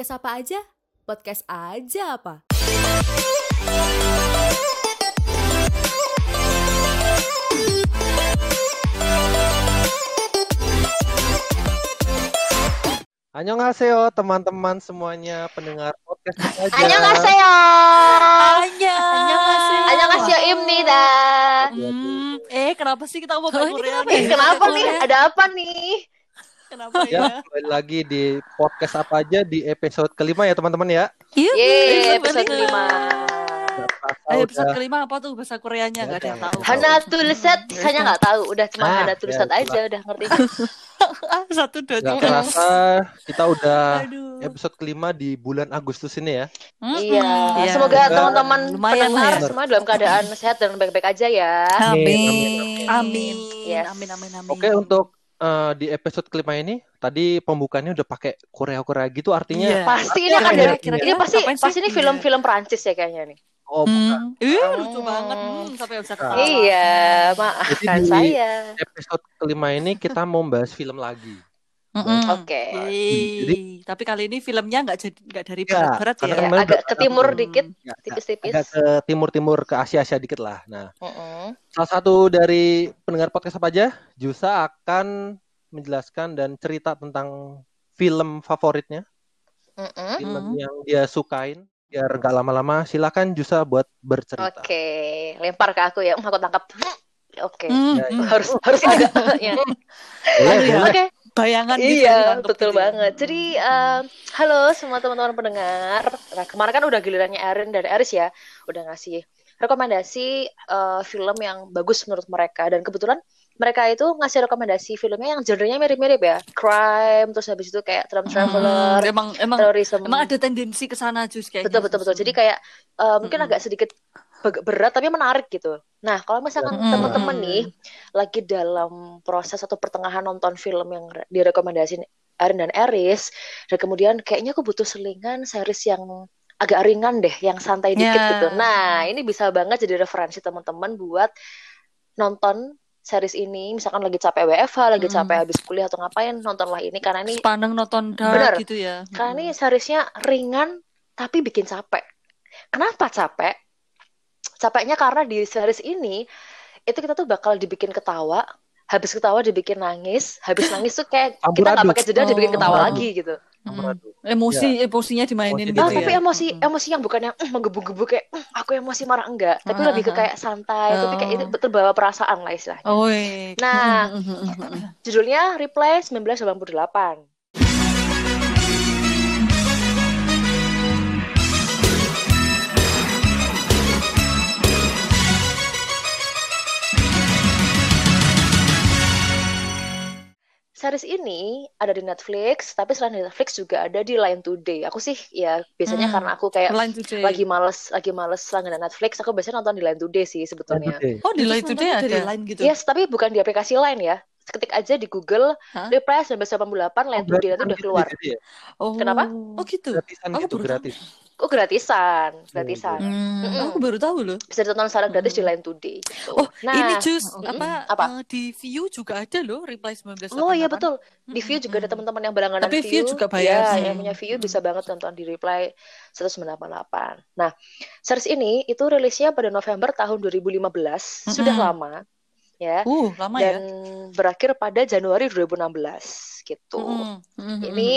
podcast apa aja? Podcast aja apa? Annyeonghaseyo teman-teman semuanya pendengar podcast aja. Annyeonghaseyo. Annyeonghaseyo. Annyeonghaseyo imnida. Hmm. Eh kenapa sih kita mau oh, Korea? Kenapa, kenapa nih? Ada apa nih? Kenapa Ya, ya? kembali lagi di podcast apa aja di episode kelima ya teman-teman ya. Iya, Yeay, episode episode kelima. Nggak Eh, episode udah- kelima apa tuh bahasa Koreanya? Gak ada yang tahu. Hana Tulset, saya nggak tahu. Udah cuma Ah, Hana ya, Tulset itulah. aja, udah ngerti. Ah, satu dua nggak tiga. terasa kita udah Aduh. episode kelima di bulan Agustus ini ya. Iya, Iya. semoga Semoga teman-teman lumayan pendengar lah ya. semua dalam keadaan sehat dan baik-baik aja ya. Amin. Amin. Yes. Amin amin amin. Oke untuk eh, di episode kelima ini tadi pembukaannya udah pakai Korea-Korea gitu artinya Iya. Pasti ini akan Kira-kira- dari kira-kira ini pasti pasti ini film-film Prancis ya kayaknya nih. oh bukan. Hmm. Ih, lucu banget. Hmm, sampai bisa ketawa. Iya, maafkan saya. episode kelima ini kita mau bahas film lagi. Mm-mm. Oke. Jadi- tapi kali ini filmnya nggak jadi nggak dari Ya, barat-barat ya. karena Ya, kemarin agak ke timur Hmm. dikit, Ya, tipis-tipis. agak ke timur-timur ke Asia-Asia dikit lah. Nah, Mm-mm. Salah satu dari pendengar podcast apa aja, Jusa akan menjelaskan dan cerita tentang film favoritnya, Mm-mm. film Hmm. yang dia sukain. Biar nggak lama-lama, silakan Jusa buat bercerita. Oke, lempar ke aku ya. Aku tangkap. Oke. Hmm, Ya, hmm. Harus harus agak ya. Ya. Oke. Bayangan gitu Iya, ditangkep betul gitu ya. banget. Jadi em, halo semua teman-teman pendengar. Nah, kemarin kan udah gilirannya Erin dan Eris ya, udah ngasih rekomendasi eh, film yang bagus menurut mereka dan kebetulan mereka itu ngasih rekomendasi filmnya yang genrenya mirip-mirip ya, crime, terus habis itu kayak time traveler, Hmm, emang emang terorisme. emang ada tendensi ke sana jus. Betul betul betul. Jadi kayak eh, mungkin Mm-mm. agak sedikit berat tapi menarik gitu. Nah, kalau misalkan Mm-mm. teman-teman nih lagi dalam proses atau pertengahan nonton film yang re- direkomendasiin Erin dan Eris dan kemudian kayaknya aku butuh selingan series yang agak ringan deh, yang santai dikit Ya. gitu. Nah, ini bisa banget jadi referensi teman-teman buat nonton series ini misalkan lagi capek WFH, lagi Mm. capek habis kuliah atau ngapain, nontonlah ini karena ini Sepaneng nonton dark Bener. gitu ya. karena ini seriesnya ringan tapi bikin capek. Kenapa capek? Capeknya karena di series ini itu kita tuh bakal dibikin ketawa, habis ketawa dibikin nangis, habis nangis tuh kayak kita nggak. Hmm. pakai jeda dibikin Oh. ketawa Campur lagi gitu. Aduh. Emosi emosinya dimainin Emosi gitu Ah, ya. tapi emosi Mm-mm. emosi yang bukan yang "Mm, menggebu-gebu kayak "Mm, aku emosi marah enggak, tapi Ah, lebih ke ah, kayak santai, tapi kayak itu Oh. terbawa perasaan lah istilahnya. Oh, iya. Nah. Judulnya Replay 1988. Series ini ada di Netflix, tapi selain di Netflix juga ada di Line Today. Aku sih ya biasanya Hmm. karena aku kayak Line Today. lagi males lagi males langganan Netflix, aku biasanya nonton di Line Today sih sebetulnya. Oh, di Line Today ada. dari Line gitu. Yes, tapi bukan di aplikasi Line ya. Ketik aja di Google Hah? Replay 1988 Line Oh, Today gratisan udah gitu keluar. ya, jadi ya? Oh. Kenapa? Oh, gitu. Gratisan Aku gitu, baru gratis. Oh gratisan, gratisan. Hmm, Mm-mm. aku baru tahu loh. Bisa ditonton secara gratis di Mm. Line Today. Gitu. Oh, nah, ini jus mm-mm. apa, Apa? eh, di View juga ada loh Reply 1988. Oh iya betul. Di View juga ada teman-teman yang berlangganan Tapi View juga bayar Ya, sih. yang punya View bisa banget nonton di Reply 1988. Nah, series ini itu rilisnya pada November tahun 2015, sudah Mm-mm. lama ya. Uh, lama Dan ya. berakhir pada Januari 2016 gitu. Mm-mm. Mm-mm. Ini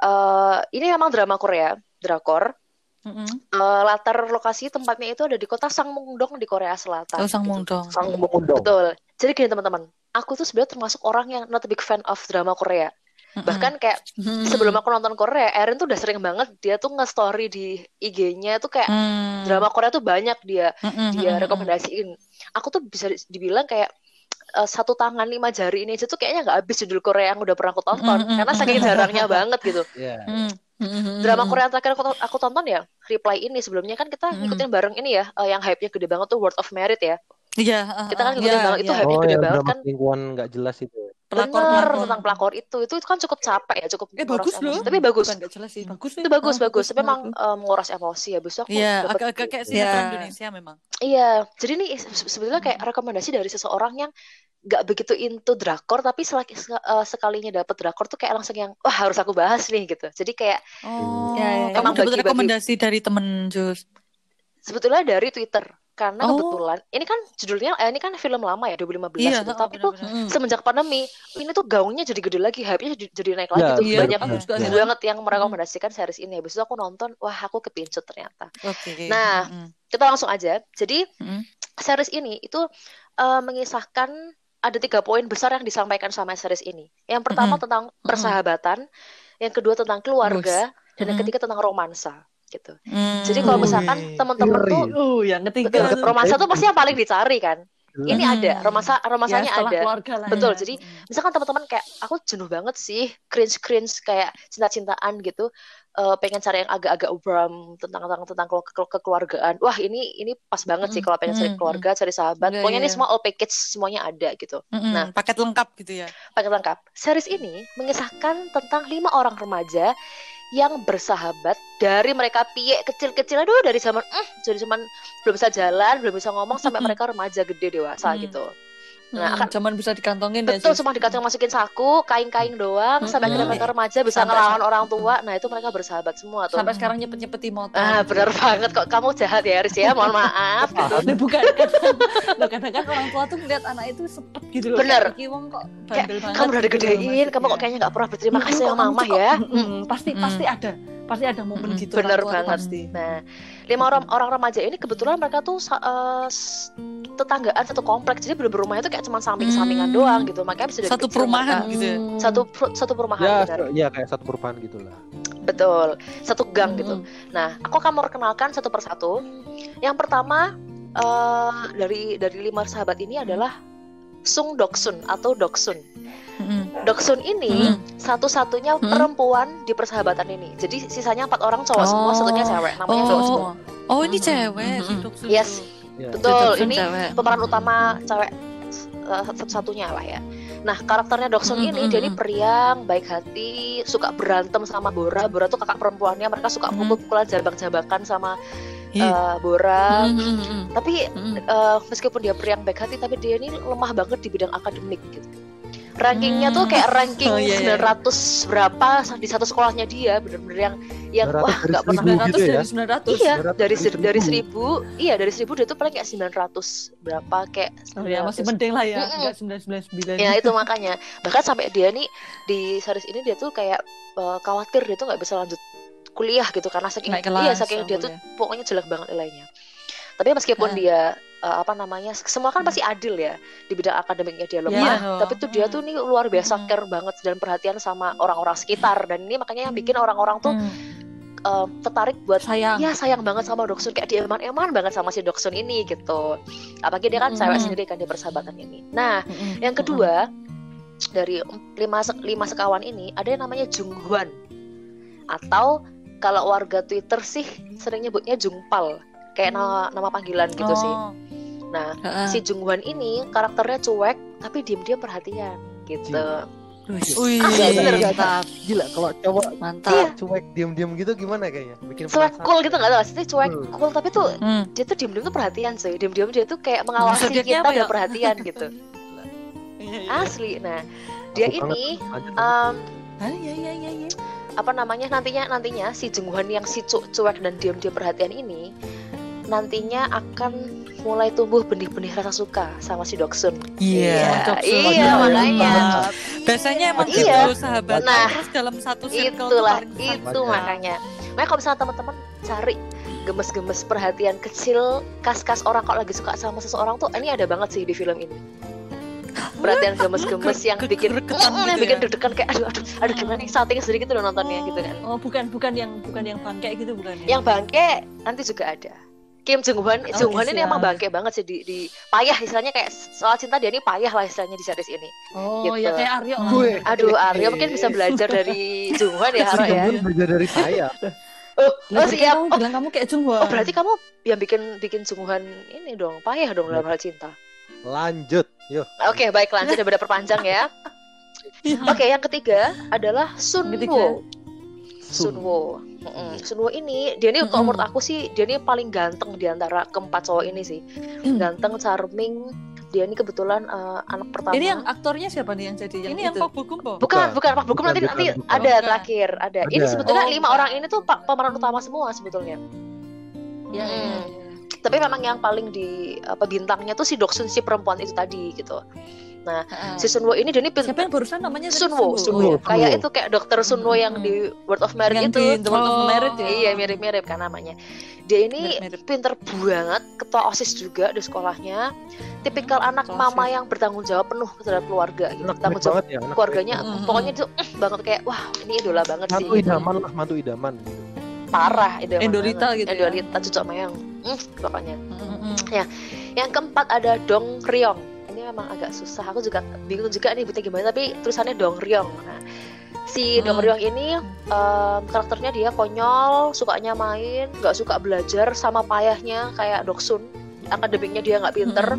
Eh, ini memang drama Korea, drakor. Mm-mm. Eh, latar lokasi tempatnya itu ada di kota Sangmundong di Korea Selatan. Oh, Sang gitu. Mungdong. Sang mengundang. Betul. Jadi gini teman-teman, aku tuh sebenarnya termasuk orang yang not a big fan of drama Korea. Mm-mm. Bahkan kayak Mm-mm. sebelum aku nonton Korea, Erin tuh udah sering banget dia tuh nge-story di IG-nya tuh kayak Mm. drama Korea tuh banyak dia Mm-mm. dia rekomendasiin. Aku tuh bisa di- dibilang kayak eh, satu tangan lima jari ini aja tuh kayaknya nggak habis judul Korea yang udah pernah aku tonton Mm-mm. karena saking jarangnya banget gitu. Iya. Mm. Drama Korea yang terakhir aku, aku tonton ya Reply ini sebelumnya kan kita ngikutin bareng ini ya eh, yang hype-nya gede banget tuh Word of Merit ya. Iya, ah, Kita kan ngikutin iya, banget itu iya. hype-nya Oh, gede yang banget kan. selingkuhan nggak jelas itu. Pelakor Bener pelakor. tentang pelakor itu. Itu kan cukup capek ya, cukup Eh menguras bagus emosi. loh. Tapi bagus. Bukan nggak jelas sih, bagus Itu bagus, Ah, bagus. Tapi memang menguras emosi ya. Besok aku Iya, dapet- agak-agak kayak Iya. sinetron Indonesia memang. Iya, jadi ini se- sebetulnya kayak rekomendasi dari seseorang yang nggak begitu into drakor tapi selaki, se- eh, sekalinya dapet drakor tuh kayak langsung yang wah harus aku bahas nih gitu jadi kayak Oh, Ya, ya, ya. kamu Emang dapat bagi-bagi. rekomendasi dari temen Jus. sebetulnya dari Twitter karena Oh. kebetulan ini kan judulnya eh, ini kan film lama ya 2015 Iya, oh, tapi tuh. Mm-mm. semenjak pandemi ini tuh gaungnya jadi gede lagi hype-nya jadi, jadi naik Ya, lagi tuh Iya, banyak aku juga Ya. ada. banget yang merekomendasikan series ini habis itu aku nonton wah aku kepincut ternyata Oke. Nah, Mm-mm. kita langsung aja jadi Mm-mm. series ini itu eh, mengisahkan ada tiga poin besar yang disampaikan sama series ini yang pertama Mm-mm. tentang persahabatan yang kedua tentang keluarga dan yang ketiga tentang romansa gitu Mm. jadi kalau misalkan Wih, teman-teman ngeri. tuh Uh, yang ketiga Betul, romansa tuh pasti yang paling dicari kan. Ini Hmm. ada, romansa ya, romansanya setelah ada. keluarga lah Betul, ya. jadi misalkan teman-teman kayak aku jenuh banget sih cringe-cringe kayak cinta-cintaan gitu. eh, pengen cari yang agak-agak ubram tentang tentang tentang ke- kekeluargaan. Wah, ini ini pas banget sih Mm, kalau pengen cari mm, keluarga, cari sahabat. Iya, Pokoknya ini iya. semua all package semuanya ada gitu. Mm-mm. Nah. paket lengkap gitu ya. Paket lengkap. Series ini mengisahkan tentang lima orang remaja yang bersahabat dari mereka piye kecil-kecil. Aduh dari zaman eh jadi zaman belum bisa jalan belum bisa ngomong sampai mereka remaja gede dewasa Mm. gitu Nah, akan- cuman bisa dikantongin ya, Betul, cuma dikasih masukin saku, kain-kain doang, sampai akhirnya Mm-mm. mereka remaja bisa Sampai ngelawan orang tua. Nah, itu mereka bersahabat semua tuh. sampai sekarang nyepet-nyepet di motor. Ah, benar banget kok kamu jahat ya, Aris ya. Mohon maaf gitu. Nah, bukan kadang, loh, kadang kan orang tua tuh ngeliat anak itu sepet gitu loh. Bener. Kayak, "Iki wong kok Kayak, bandel banget. Kamu udah gitu digedein, kamu kok kayaknya nggak pernah berterima kasih sama mama ya. pasti pasti ada. Pasti ada momen gitu. bener banget. Pasti. Nah, lima orang orang remaja ini kebetulan mereka tuh s- tetanggaan satu kompleks. Jadi bener rumahnya tuh kayak cuma samping-sampingan Hmm. doang gitu. Makanya bisa Satu kecil perumahan mereka- gitu ya. Satu per- satu perumahan Ya, benar. ya kayak satu perubahan gitulah. Betul. Satu gang gitu. Mm. Nah, aku akan memperkenalkan satu persatu. Yang pertama eh, dari dari lima sahabat ini adalah Sung Doksun atau Doksun. Doksun ini Hmm. satu-satunya Hmm. perempuan di persahabatan ini. Jadi sisanya empat orang cowok semua, Oh. satunya cewek. Namanya Doksun. Oh, oh ini cewek si Mhm. Doksun Yes. Si Betul. Doksun Ini cewek. pemeran utama cewek eh, satu-satunya lah ya. Nah, karakternya Doksun Mm, ini dia ini mm. periang, baik hati, suka berantem sama Bora. Bora tuh kakak perempuannya, mereka suka Mm. pukul-pukulan jabak-jabakan sama Ih. eh, Bora. Mm, mm, mm, Tapi mm. eh, meskipun dia periang baik hati tapi dia ini lemah banget di bidang akademik gitu. Rankingnya tuh Hmm. kayak ranking Oh, iya, iya. 900 berapa di satu sekolahnya dia bener-bener yang yang 900 wah nggak pernah 1000 900 gitu ya? dari 900. iya 900 dari dari ser- dari 1000. 1000 iya dari 1000 dia tuh paling kayak 900 berapa kayak Oh ya masih 900. penting lah ya. Enggak 999. ya itu makanya bahkan sampai dia nih di series ini dia tuh kayak eh, khawatir dia tuh nggak bisa lanjut kuliah gitu karena saking Naik iya kelas, saking oh, dia tuh boleh. pokoknya jelek banget nilainya tapi meskipun Ah. dia eh, apa namanya semua kan pasti adil ya di bidang akademiknya dia Iya lemah dong. tapi tuh dia tuh nih luar biasa Mm. care banget dan perhatian sama orang-orang sekitar dan ini makanya yang bikin orang-orang tuh Mm. eh, tertarik buat sayang. ya sayang banget sama Doksun kayak dia eman-eman banget sama si Doksun ini gitu apalagi dia kan Mm. cewek sendiri kan di persahabatan ini nah Mm-mm. yang kedua dari lima lima sekawan ini ada yang namanya Junghwan atau kalau warga Twitter sih sering nyebutnya Jungpal kayak nama nama panggilan gitu sih. Oh. Nah Heeh. si Junghwan ini karakternya cuek tapi diam-diam perhatian gitu. Wih. Ah, bener. mantap. Gila kalau cowok Mantap. Iya. cuek diem-diem gitu gimana kayaknya? Bikin Cuek cool gitu nggak tahu sih cuek Hmm. cool tapi tuh Hmm. dia tuh diam-diam tuh perhatian sih diam-diam dia tuh kayak mengawasi Zodiaknya kita dan ya? perhatian gitu Iya, iya. asli nah dia Aku ini um, Ah, iya, iya, iya, iya. Apa namanya nantinya nantinya si Jungwan yang si cu- cuek dan diam-diam perhatian ini nantinya akan mulai tumbuh benih-benih rasa suka sama si Doksun. Iya. Cocok iya banget. makanya. Biasanya emang Iya. gitu sahabat. Nah, terus dalam satu circle Itulah itu Makanya. makanya. Makanya kalau misalnya teman-teman cari gemes-gemes perhatian kecil kas-kas orang kalau lagi suka sama seseorang tuh ini ada banget sih di film ini. Perhatian gemes-gemes yang Ke- bikin yang gitu bikin ya. deg-degan kayak aduh aduh aduh gimana nih salting sedikit udah nontonnya gitu kan. Oh, bukan bukan yang bukan yang bangke gitu bukan ya? Yang bangke nanti juga ada. Kim Jung Hwan, Oke, Jung Hwan ini emang bangke banget sih di, di payah istilahnya kayak soal cinta dia ini payah lah istilahnya di series ini. Oh, gitu. ya kayak Aryo lah. Gue. Aduh, Aryo mungkin bisa belajar dari Jung Hwan ya, Haro ya. Belajar dari saya. Oh, Lah, oh siap. Kamu Oh, bilang kamu kayak Junghwa. oh, berarti kamu yang bikin bikin Jung Hwan ini dong, payah dong dalam hal cinta. Lanjut, Oke, baik lanjut daripada perpanjang ya. Oke, yang ketiga adalah Sun Yang ketiga. Wo. Sun Wo. Mm-mm. Sun Wo ini dia ini kalau Mm-mm. menurut aku sih dia ini paling ganteng di antara keempat cowok ini sih. Mm. Ganteng, charming, dia ini kebetulan eh, anak pertama Ini yang aktornya siapa nih yang jadi yang Ini yang itu? Pak Bugum, Bo. bukan Bukan. bukan Pak Bukan, nanti bukan, nanti bukan. ada Bukan. terakhir ada ini Ada. sebetulnya Oh, lima bukan. orang ini tuh pak pemeran utama semua sebetulnya Ya, ya, ya, Hmm. ya. Tapi memang yang paling di apa bintangnya tuh si Doksun si perempuan itu tadi gitu Heeh. si Sunwo ini dia ini pin- Siapa yang barusan namanya? Sunwo, Sunwo. Sunwo. Kayak itu kayak dokter Sunwo yang Hmm. di Word of Merit Yang itu. di The World of Oh. Merit ya. Iya mirip-mirip kan namanya. Dia ini Mirip-mirip. pinter banget, ketua osis juga di sekolahnya. Tipikal anak ketua mama OSIS. yang bertanggung jawab penuh terhadap keluarga, gitu. Anak tanggung baik jawab banget ya. anak keluarganya. baik banget. Mm. Pokoknya itu eh, banget kayak wah ini idola banget sih. Mantu gitu. idaman lah, mantu idaman. Parah. Endorita banget. gitu ya. Endorita cucok mayang. Hmm, pokoknya. Mm-mm. Yang keempat ada Dong Ryong. Ini memang agak susah. Aku juga bingung juga nih buatnya gimana. Tapi tulisannya Dong Ryong. Nah, si Dong Hmm. Ryong ini em, karakternya dia konyol, sukanya main, nggak suka belajar, sama payahnya kayak Doksun. Akademiknya dia nggak pinter,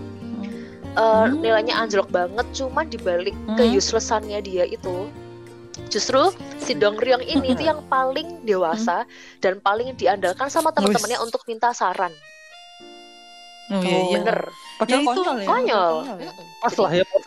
Hmm. nilainya anjlok banget. Cuma dibalik Hmm. ke uselessannya dia itu, justru si Dong Ryong ini tuh yang paling dewasa dan paling diandalkan sama teman-temannya untuk minta saran. Oh iya iya. Bener. Padahal Ya, itu konyol ya. Konyol. Ya. Pas lah ya, pas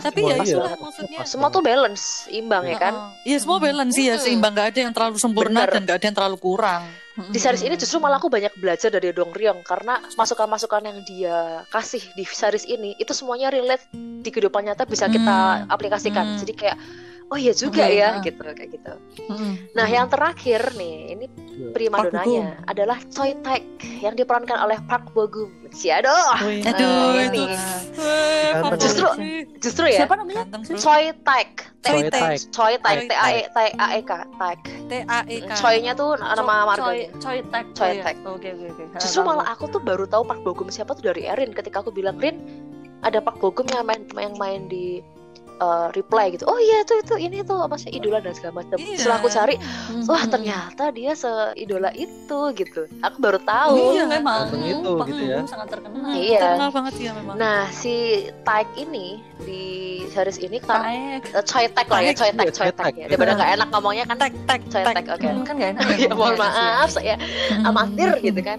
Tapi semua, ya itulah Posnya maksudnya. pas semua tuh balance, imbang ya kan. Iya semua balance sih ya, seimbang gak ada yang terlalu sempurna Bener. dan gak ada yang terlalu kurang. Di series ini justru malah aku banyak belajar dari Dong Ryong karena masukan-masukan yang dia kasih di series ini itu semuanya relate di kehidupan nyata bisa kita Hmm. aplikasikan. Hmm. Jadi kayak oh iya juga Oke, ya ah. gitu kayak gitu. Mm-mm. Nah, yang terakhir nih, ini Iya. prima Park donanya adalah Choi Taek yang diperankan oleh Park Bo Gum. Si aduh, Wih, Aduh, nah, ini. Ganteng. Justru- justru ya Siapa namanya? Choi Taek. Choi Taek. Choi Taek, T A E T A E K, Taek. T A E K. Choi-nya tuh nama Choi, marganya. Choi Taek. Choi Oh, iya. Taek. Oke, oke, oke. Justru malah aku tuh baru tahu Park Bo Gum siapa tuh dari Erin ketika aku bilang Rin ada Park Bo Gum yang main yang main di uh, reply gitu. Oh iya itu itu ini tuh apa sih idola dan segala macam. Iya. Setelah aku cari, Mm-mm. wah ternyata dia seidola itu gitu. Aku baru tahu. Iya, memang. Ganteng itu, Pak gitu ya. Sangat terkenal. Iya. Terkenal banget ya memang. Nah si Taek ini di series ini kan Taek. uh, Choi Taek lah ya, Choi Taek, Iya, Choi Taek Taek. ya. Daripada nggak enak ngomongnya kan tek tek Choi tek. Taek, oke. Hmm, kan gak enak ya mohon maaf saya amatir gitu kan.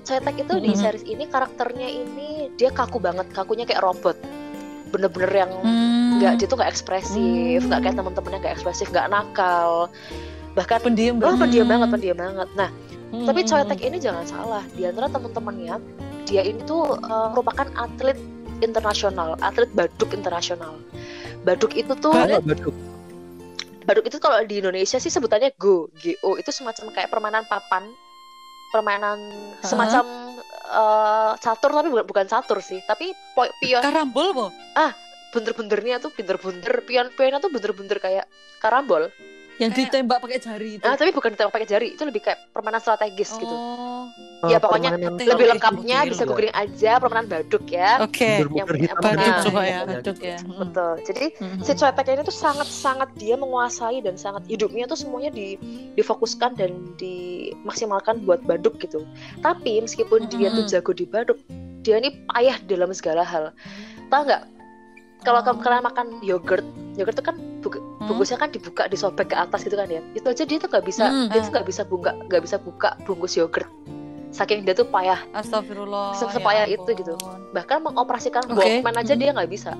Choi Taek itu di Mm-mm. series ini karakternya ini dia kaku banget, kakunya kayak robot. Bener-bener yang Hmm. Nggak dia tuh nggak ekspresif, nggak kayak teman-temannya nggak ekspresif, nggak nakal. Bahkan pendiam oh pendiam Hmm. banget, pendiam banget. Nah, Hmm, tapi hmm, Taek ini jangan salah, di antara teman-temannya dia ini tuh uh, merupakan atlet internasional, atlet baduk internasional. Baduk itu tuh baduk. baduk itu kalau di Indonesia sih sebutannya go, go itu semacam kayak permainan papan, permainan semacam uh, catur tapi bukan bukan catur sih, tapi po- pion Karambol, Bo. Bunder-bundernya tuh bunder-bunder, pion-pionnya tuh bunder-bunder kayak karambol. yang ditembak pakai jari itu. Ah, tapi bukan ditembak pakai jari, itu lebih kayak permainan strategis gitu. Oh. Ya, Eh, pokoknya Lebih lengkapnya bisa googling aja permainan baduk ya. Oke. Bunder-bunder Yang- hitam Baduk gitu. coba ya, baduk ya. Hmm. Betul. Jadi Hmm. si Choi Taek ini tuh sangat-sangat dia menguasai dan sangat hidupnya tuh semuanya di difokuskan dan dimaksimalkan buat baduk gitu. Tapi meskipun dia tuh Mm-mm. jago di baduk, dia ini payah dalam segala hal. Tahu nggak? Kalau kamu kalian makan yogurt, yogurt tuh kan Hmm. bungkusnya kan dibuka, disobek ke atas gitu kan ya. Itu aja dia tuh nggak bisa, Hmm, dia tuh nggak bisa buka, nggak bisa buka bungkus yogurt. Saking dia tuh payah. Astagfirullah. Se- ya sepayah ampun. itu gitu. Bahkan mengoperasikan Oke. Walkman aja Hmm. dia nggak bisa.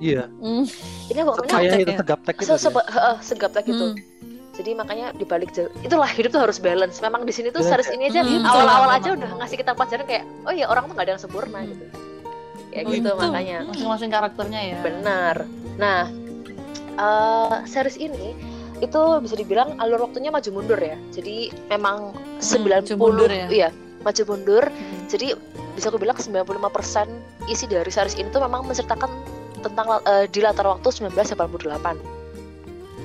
Iya. Hmm. Ini Walkman Kayak itu ya? tegaptek itu. se heeh, segaptek gitu. Hmm. Jadi makanya dibalik. Itulah hidup tuh harus balance. Memang di sini tuh Iya, series ini aja Hmm, awal-awal betul, aja udah ngasih kita pelajaran kayak oh iya orang tuh gak ada yang sempurna Hmm. gitu. Kayak Oh, gitu itu. makanya. Masing-masing karakternya ya. Benar. Nah, eh, series ini itu bisa dibilang alur waktunya maju mundur ya. Jadi memang 90 mundur ya. iya, maju mundur. Hmm. Jadi bisa aku bilang 95% isi dari series ini tuh memang menceritakan tentang eh, di latar waktu 1988.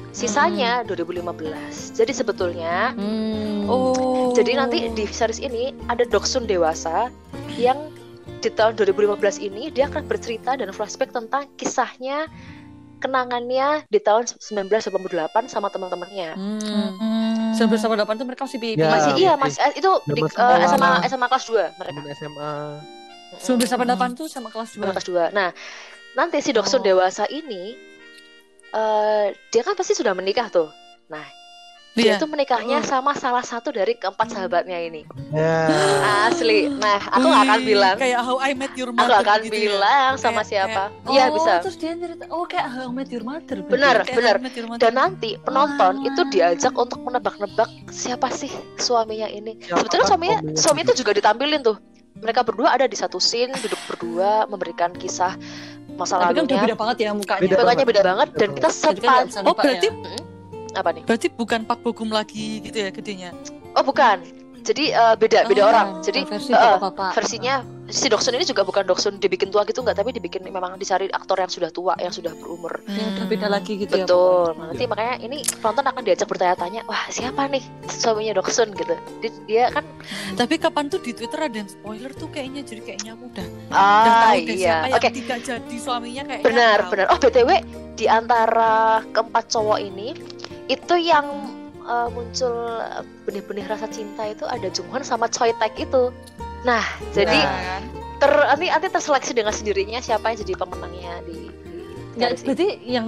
Sisanya 2015. Jadi sebetulnya Hmm. Oh. jadi nanti di series ini ada Doksun dewasa yang di tahun 2015 ini dia akan bercerita dan flashback tentang kisahnya kenangannya di tahun 1988 sama teman-temannya. Hmm. Sampai sama delapan tuh mereka masih. Ya. Masih iya, masih. Mas. eh, itu di eh, SMA. SMA kelas 2 mereka. SMA. Sampai sama delapan tuh sama kelas SMA dua. kelas 2. Nah, nanti si Doksun Oh. dewasa ini eh dia kan pasti sudah menikah tuh. Nah, dia Iya. itu menikahnya sama salah satu dari keempat sahabatnya ini. Ya. Asli. Nah, aku nggak akan bilang, kayak How I Met Your aku Mother nggak akan gitu ya. bilang sama Kayak- siapa. Oh, Iya bisa. Terus dia cerita, oh kayak How I Met Your Mother. Benar. Kayak benar. Dan nanti penonton Wah. itu diajak untuk menebak-nebak siapa sih suaminya ini. Siapa Sebetulnya kan suaminya, suaminya suami itu juga ditampilin tuh. Mereka berdua ada di satu scene, duduk berdua, memberikan kisah masa Tapi kan udah lalunya. beda banget ya mukanya. Beda Mukanya banget. beda banget dan kita sepan. Oh, nebak berarti ya. Apa nih? berarti bukan Pak Bogum lagi gitu ya gedenya. Oh bukan. Jadi eh, beda beda Oh, orang. Jadi versi eh, bapak-bapak. versinya si Doksun ini juga bukan Doksun dibikin tua gitu nggak, tapi dibikin memang dicari aktor yang sudah tua, yang sudah berumur. udah beda lagi gitu ya. Betul. pokoknya. Nanti makanya ini penonton akan diajak bertanya-tanya, wah siapa nih suaminya Doksun gitu. Dia, dia kan Tapi kapan tuh di Twitter ada yang spoiler tuh kayaknya jadi kayaknya aku udah udah ah tahu deh iya. siapa Oke, yang tidak jadi suaminya kayaknya. benar tahu. benar. Oh btw di antara keempat cowok ini itu yang eh, muncul benih-benih rasa cinta itu ada Jungwon sama Choi Taek itu. Nah, jadi Nah, ter nanti nanti terseleksi dengan sendirinya siapa yang jadi pemenangnya di, di ini. berarti yang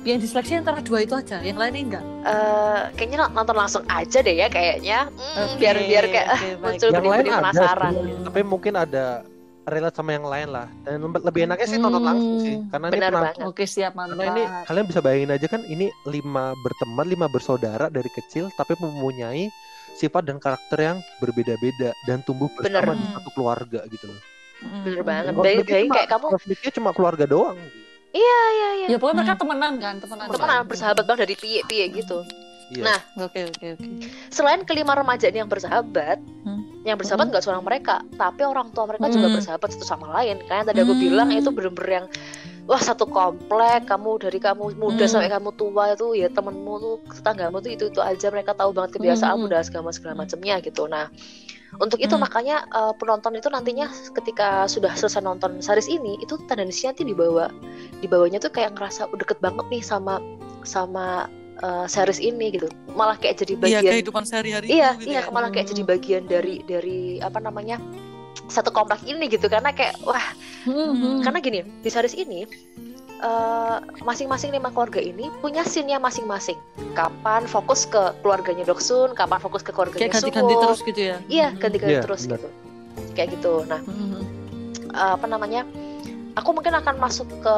yang diseleksi antara dua itu aja, yang lainnya enggak. Eh, kayaknya nont- nonton langsung aja deh ya kayaknya Hmm, Oke, biar biar kayak baik. muncul benih-benih penasaran tapi mungkin ada relate sama yang lain lah. Dan lebih- lebih enaknya sih nonton langsung sih, Hmm, karena ini benar penonton- banget. Oke, siap mantap. Karena ini kalian bisa bayangin aja kan ini lima berteman, lima bersaudara dari kecil tapi mempunyai sifat dan karakter yang berbeda-beda dan tumbuh Bener. bersama di Hmm. satu keluarga gitu loh. mm, bener mm, banget. cuma- kayak kamu- konfliknya cuma keluarga doang. Iya iya iya. Ya pokoknya mereka Hmm. temenan kan, temenan. Temenan bersahabat banget dari piye-piye gitu. Iya. Nah, Oke, oke, oke. Selain kelima remaja ini yang bersahabat, Hmm. Yang bersahabat Hmm. nggak cuma mereka, tapi orang tua mereka juga Hmm. bersahabat satu sama lain. Kayak yang tadi aku Hmm. bilang itu bener-bener yang wah satu komplek, kamu dari kamu muda Hmm. sampai kamu tua itu ya temenmu tuh tetanggamu tuh itu itu aja mereka tahu banget kebiasaanmu Hmm. dan segala segala macamnya gitu. Nah untuk itu Hmm. makanya eh, penonton itu nantinya ketika sudah selesai nonton series ini itu tendensinya nanti dibawa dibawanya tuh kayak ngerasa "Oh, deket banget nih sama sama eh, series ini gitu malah kayak jadi Iya bagian kehidupan sehari-hari iya gitu iya ya. malah kayak jadi bagian dari dari apa namanya satu komplek ini gitu karena kayak wah Hmm. karena gini di series ini eh, masing-masing lima keluarga ini punya scene-nya masing-masing kapan fokus ke keluarganya Doksun kapan fokus ke keluarganya Kayak ganti-ganti Suho. terus gitu ya. iya ganti-ganti Iya, terus benar. gitu kayak gitu nah Hmm. eh, apa namanya aku mungkin akan masuk ke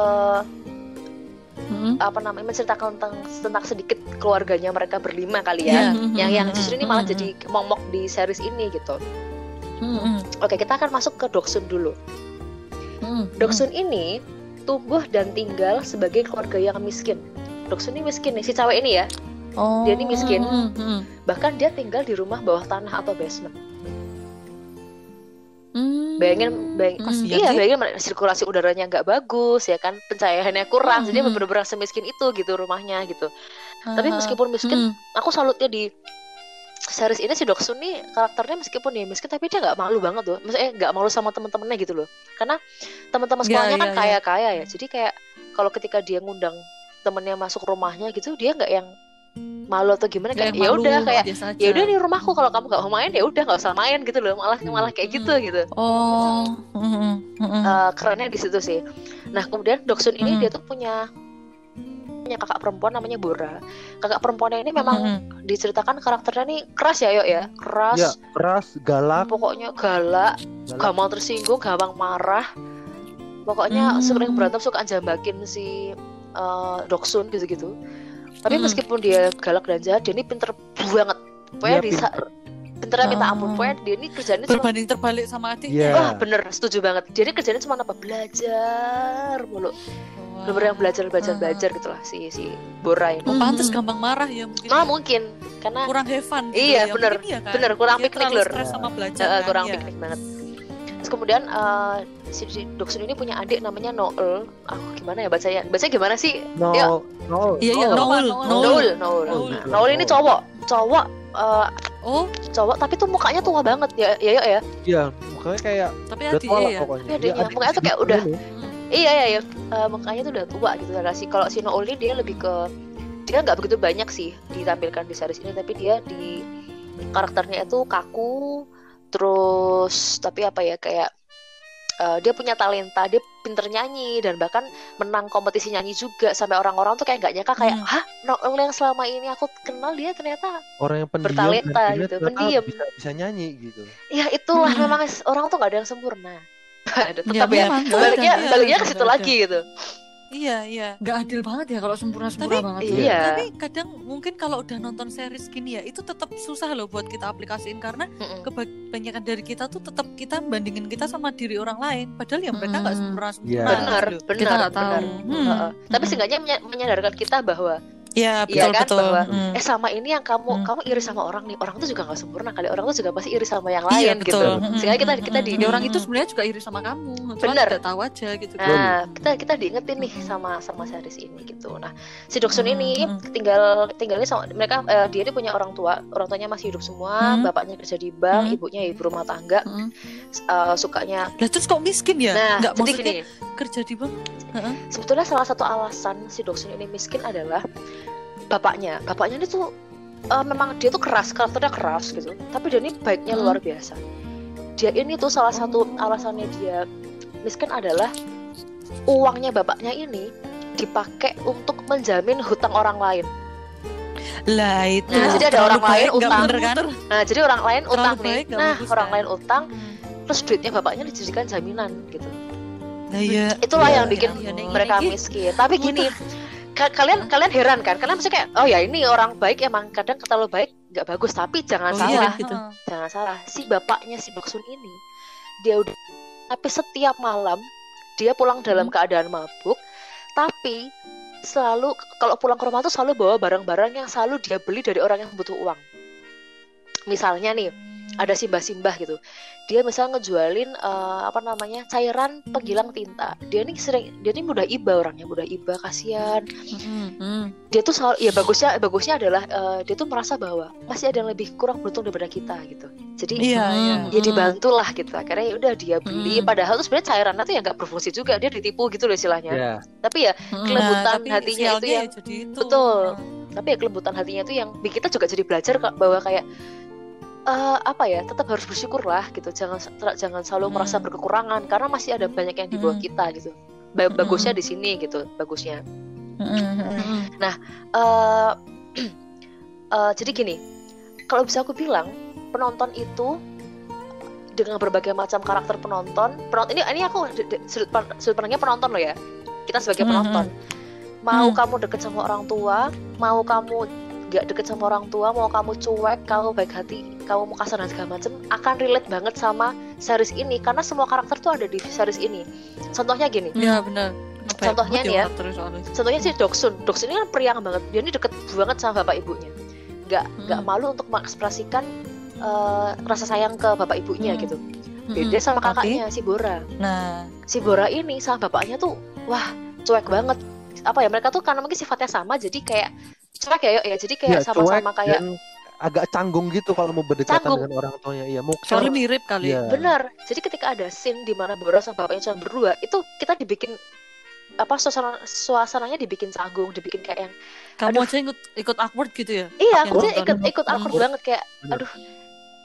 Hmm. apa namanya menceritakan tentang tentang sedikit keluarganya mereka berlima kali ya yang yang justru ini malah Hmm. jadi momok di series ini gitu Hmm. Mm, oke kita akan masuk ke Doksun dulu Hmm. Doksun ini tumbuh dan tinggal sebagai keluarga yang miskin. Doksun ini miskin nih, si cewek ini ya. Oh. Dia ini miskin. Hmm. Hmm. Bahkan dia tinggal di rumah bawah tanah atau basement. Hmm. Bayangin, bayangin Kasihan iya, sih. bayangin sirkulasi udaranya nggak bagus ya kan, pencahayaannya kurang, jadi Hmm. bener-bener semiskin itu gitu rumahnya gitu. Tapi Aha. meskipun miskin, Hmm. aku salutnya di series ini si Doksun nih karakternya meskipun dia miskin tapi dia nggak malu banget loh. Maksudnya nggak malu sama teman-temannya gitu loh. Karena teman-teman Iya, sekolahnya iya, kan iya. kaya-kaya ya. Jadi kayak kalau ketika dia ngundang temennya masuk rumahnya gitu, dia nggak yang malu atau gimana kayak Kayak ya malu, udah kayak ya udah nih rumahku kalau kamu nggak mau main ya udah nggak usah main gitu loh malah malah kayak gitu gitu Oh. Eh, kerennya di situ sih nah kemudian Doksun ini Hmm. dia tuh punya punya kakak perempuan namanya Bora kakak perempuannya ini memang Mm, mm. diceritakan karakternya nih keras ya yuk ya keras Ya, keras, galak, pokoknya galak, galak. gampang tersinggung, gampang marah. Pokoknya Hmm. sering berantem suka jambakin si eh, Doksun gitu-gitu. Tapi Hmm. meskipun dia galak dan jahat, dia ini pinter banget. Pokoknya Dia bisa pinter. pinternya minta Ah. ampun. Pokoknya dia ini kerjanya cuma Berbanding terbalik sama adiknya. Iya. Wah bener, setuju banget. Dia ini kerjanya cuma apa? Belajar mulu. Wah. Bener-bener yang belajar, belajar, Ah. belajar gitu lah si si Bora ini. Oh, pantes Hmm. gampang marah ya mungkin. Nah mungkin karena kurang have fun gitu Iya, ya. bener. Iya kan? bener kurang Dia piknik lur. stres sama belajar kan? kurang Iya. piknik banget. Terus kemudian eh, si, si Doksun ini punya adik namanya Noel. Aku gimana ya bacanya? Bacanya gimana sih? No, Ya. no. Iya, iya, Noel, Noel. Noel. Noel, Noel. Noel. Nah, Noel ini cowok, cowok, eh, Oh, cowok, tapi tuh mukanya tua banget ya, ya, ya, ya. Iya, makanya kayak tapi adiknya lah ya. pokoknya. Tapi adiknya, Iya, mukanya tuh kayak adiknya udah- ini. Iya, ya, ya. Eh, mukanya tuh udah tua gitu. Nah, si kalau si Noel ini dia lebih ke dia nggak begitu banyak sih ditampilkan di series ini, tapi dia di karakternya itu kaku, terus tapi apa ya kayak eh, dia punya talenta, dia pinter nyanyi dan bahkan menang kompetisi nyanyi juga sampai orang-orang tuh kayak nggak nyangka kayak Hmm. hah Noel yang selama ini aku kenal dia ternyata orang yang pendiam Bertalenta gitu, pendiam. bisa bisa nyanyi gitu ya itulah Hmm. memang orang tuh nggak ada yang sempurna ada Ya, tetap ya, nggak baliknya baliknya Iya, ke situ nggak lagi gitu Iya, iya. Nggak adil banget ya kalau sempurna-sempurna Tapi- banget. Iya. iya Tapi kadang mungkin kalau udah nonton series gini ya, itu tetap susah loh buat kita aplikasiin karena Mm-mm. kebanyakan dari kita tuh tetap kita bandingin kita sama diri orang lain. Padahal ya mereka nggak Mm. sempurna Iya. sempurna. benar gitu. benar Kita benar tahu. Hmm. Heeh. tapi Mm. seenggaknya menya- menyadarkan kita bahwa Iya, Iya betul kan, betul. bahwa, Hmm. eh sama ini yang kamu Hmm. kamu iri sama orang nih orang tuh juga nggak sempurna kali orang tuh juga pasti iri sama yang Iya, lain betul. gitu Mm, sehingga kita mm, kita mm, di Ya, orang itu sebenarnya juga iri sama kamu. Bener. tidak tahu aja gitu. Nah, kita kita diingetin nih sama sama series ini gitu. Nah, si Doksun Hmm, ini hmm. tinggal tinggalnya sama mereka eh, dia ini punya orang tua, orang tuanya masih hidup semua, Hmm. bapaknya kerja di bank, Hmm. ibunya ibu rumah tangga, Mm. eh, sukanya. Lah terus kok miskin ya? Nah, nggak jadi maksudnya gini, kerja di bank. sebetulnya salah satu alasan si Doksun ini miskin adalah bapaknya. Bapaknya ini tuh eh, memang dia tuh keras, karakternya keras gitu. Tapi dia ini baiknya Hmm. luar biasa. Dia ini tuh salah satu alasannya dia miskin adalah uangnya bapaknya ini dipakai untuk menjamin hutang orang lain. Lah itu. Nah, jadi ada orang lain baik, utang. bener kan? Nah, jadi orang lain Terlalu utang nih. baik, nggak Nah, orang kan? lain utang, Hmm. terus duitnya bapaknya dijadikan jaminan gitu. Nah, iya. Itulah Iya. yang bikin Iya, iya, mereka iya. miskin. Tapi gini, ka- kalian kalian heran kan? Kalian pasti kayak, oh ya ini orang baik emang kadang terlalu baik nggak bagus. Tapi jangan Oh, salah, iya, gitu. Jangan salah. Si bapaknya si Baksun ini, dia udah, tapi setiap malam dia pulang dalam Hmm. keadaan mabuk, tapi selalu kalau pulang ke rumah tuh selalu bawa barang-barang yang selalu dia beli dari orang yang butuh uang. Misalnya nih, ada simbah-simbah gitu. Dia misalnya ngejualin eh, apa namanya cairan penghilang tinta. Dia nih sering, dia nih mudah iba orangnya, mudah iba, kasihan. Mm-mm. Mm. Dia tuh selalu, ya bagusnya, bagusnya adalah eh, dia tuh merasa bahwa masih ada yang lebih kurang beruntung daripada kita gitu. Jadi Iya, iya. ya dibantu lah gitu. Akhirnya ya udah dia beli. Hmm. Padahal tuh sebenarnya cairannya tuh ya nggak berfungsi juga. Dia ditipu gitu loh istilahnya. ya Tapi ya Mm. Kelembutan Nah, hatinya itu yang- ya jadi itu. Betul. tapi ya kelembutan hatinya itu yang bikin kita juga jadi belajar kak, bahwa kayak eh, apa ya tetap harus bersyukur lah gitu jangan jangan selalu Hmm. merasa berkekurangan karena masih ada banyak yang di bawah Hmm. kita gitu Ba- Hmm. bagusnya di sini gitu bagusnya Mm-mm. eh eh, jadi gini kalau bisa aku bilang penonton itu dengan berbagai macam karakter penonton penonton ini ini aku sudut, sudut pandangnya penonton loh ya kita sebagai penonton mau Hmm. kamu deket sama orang tua mau kamu gak deket sama orang tua mau kamu cuek kamu baik hati kamu mau kasar dan segala macam akan relate banget sama series ini. Karena semua karakter tuh ada di series ini. Contohnya gini. Iya benar. Ngebayang Contohnya nih ya. contohnya si Doksun. Doksun ini kan periang banget. Dia ini deket banget sama bapak ibunya. Nggak nggak Hmm. malu untuk mengekspresikan eh, rasa sayang ke bapak ibunya Hmm. gitu. Mm-mm. beda sama Tapi- kakaknya si Bora. Nah, si Bora ini sama bapaknya tuh wah cuek banget. Apa ya? Mereka tuh karena mungkin sifatnya sama jadi kayak cuek ya ya jadi kayak ya, sama-sama cuek kayak dan agak canggung gitu kalau mau berdekatan Canggung. dengan orang tuanya iya mau soalnya mirip kali. Iya. bener jadi ketika ada scene di mana Bora sama bapaknya cuma berdua itu kita dibikin apa suasana suasananya dibikin canggung dibikin kayak yang Kamu Aduh. aja ikut ikut awkward gitu ya? iya aku tuh nonton. ikut ikut awkward banget kayak Bener. aduh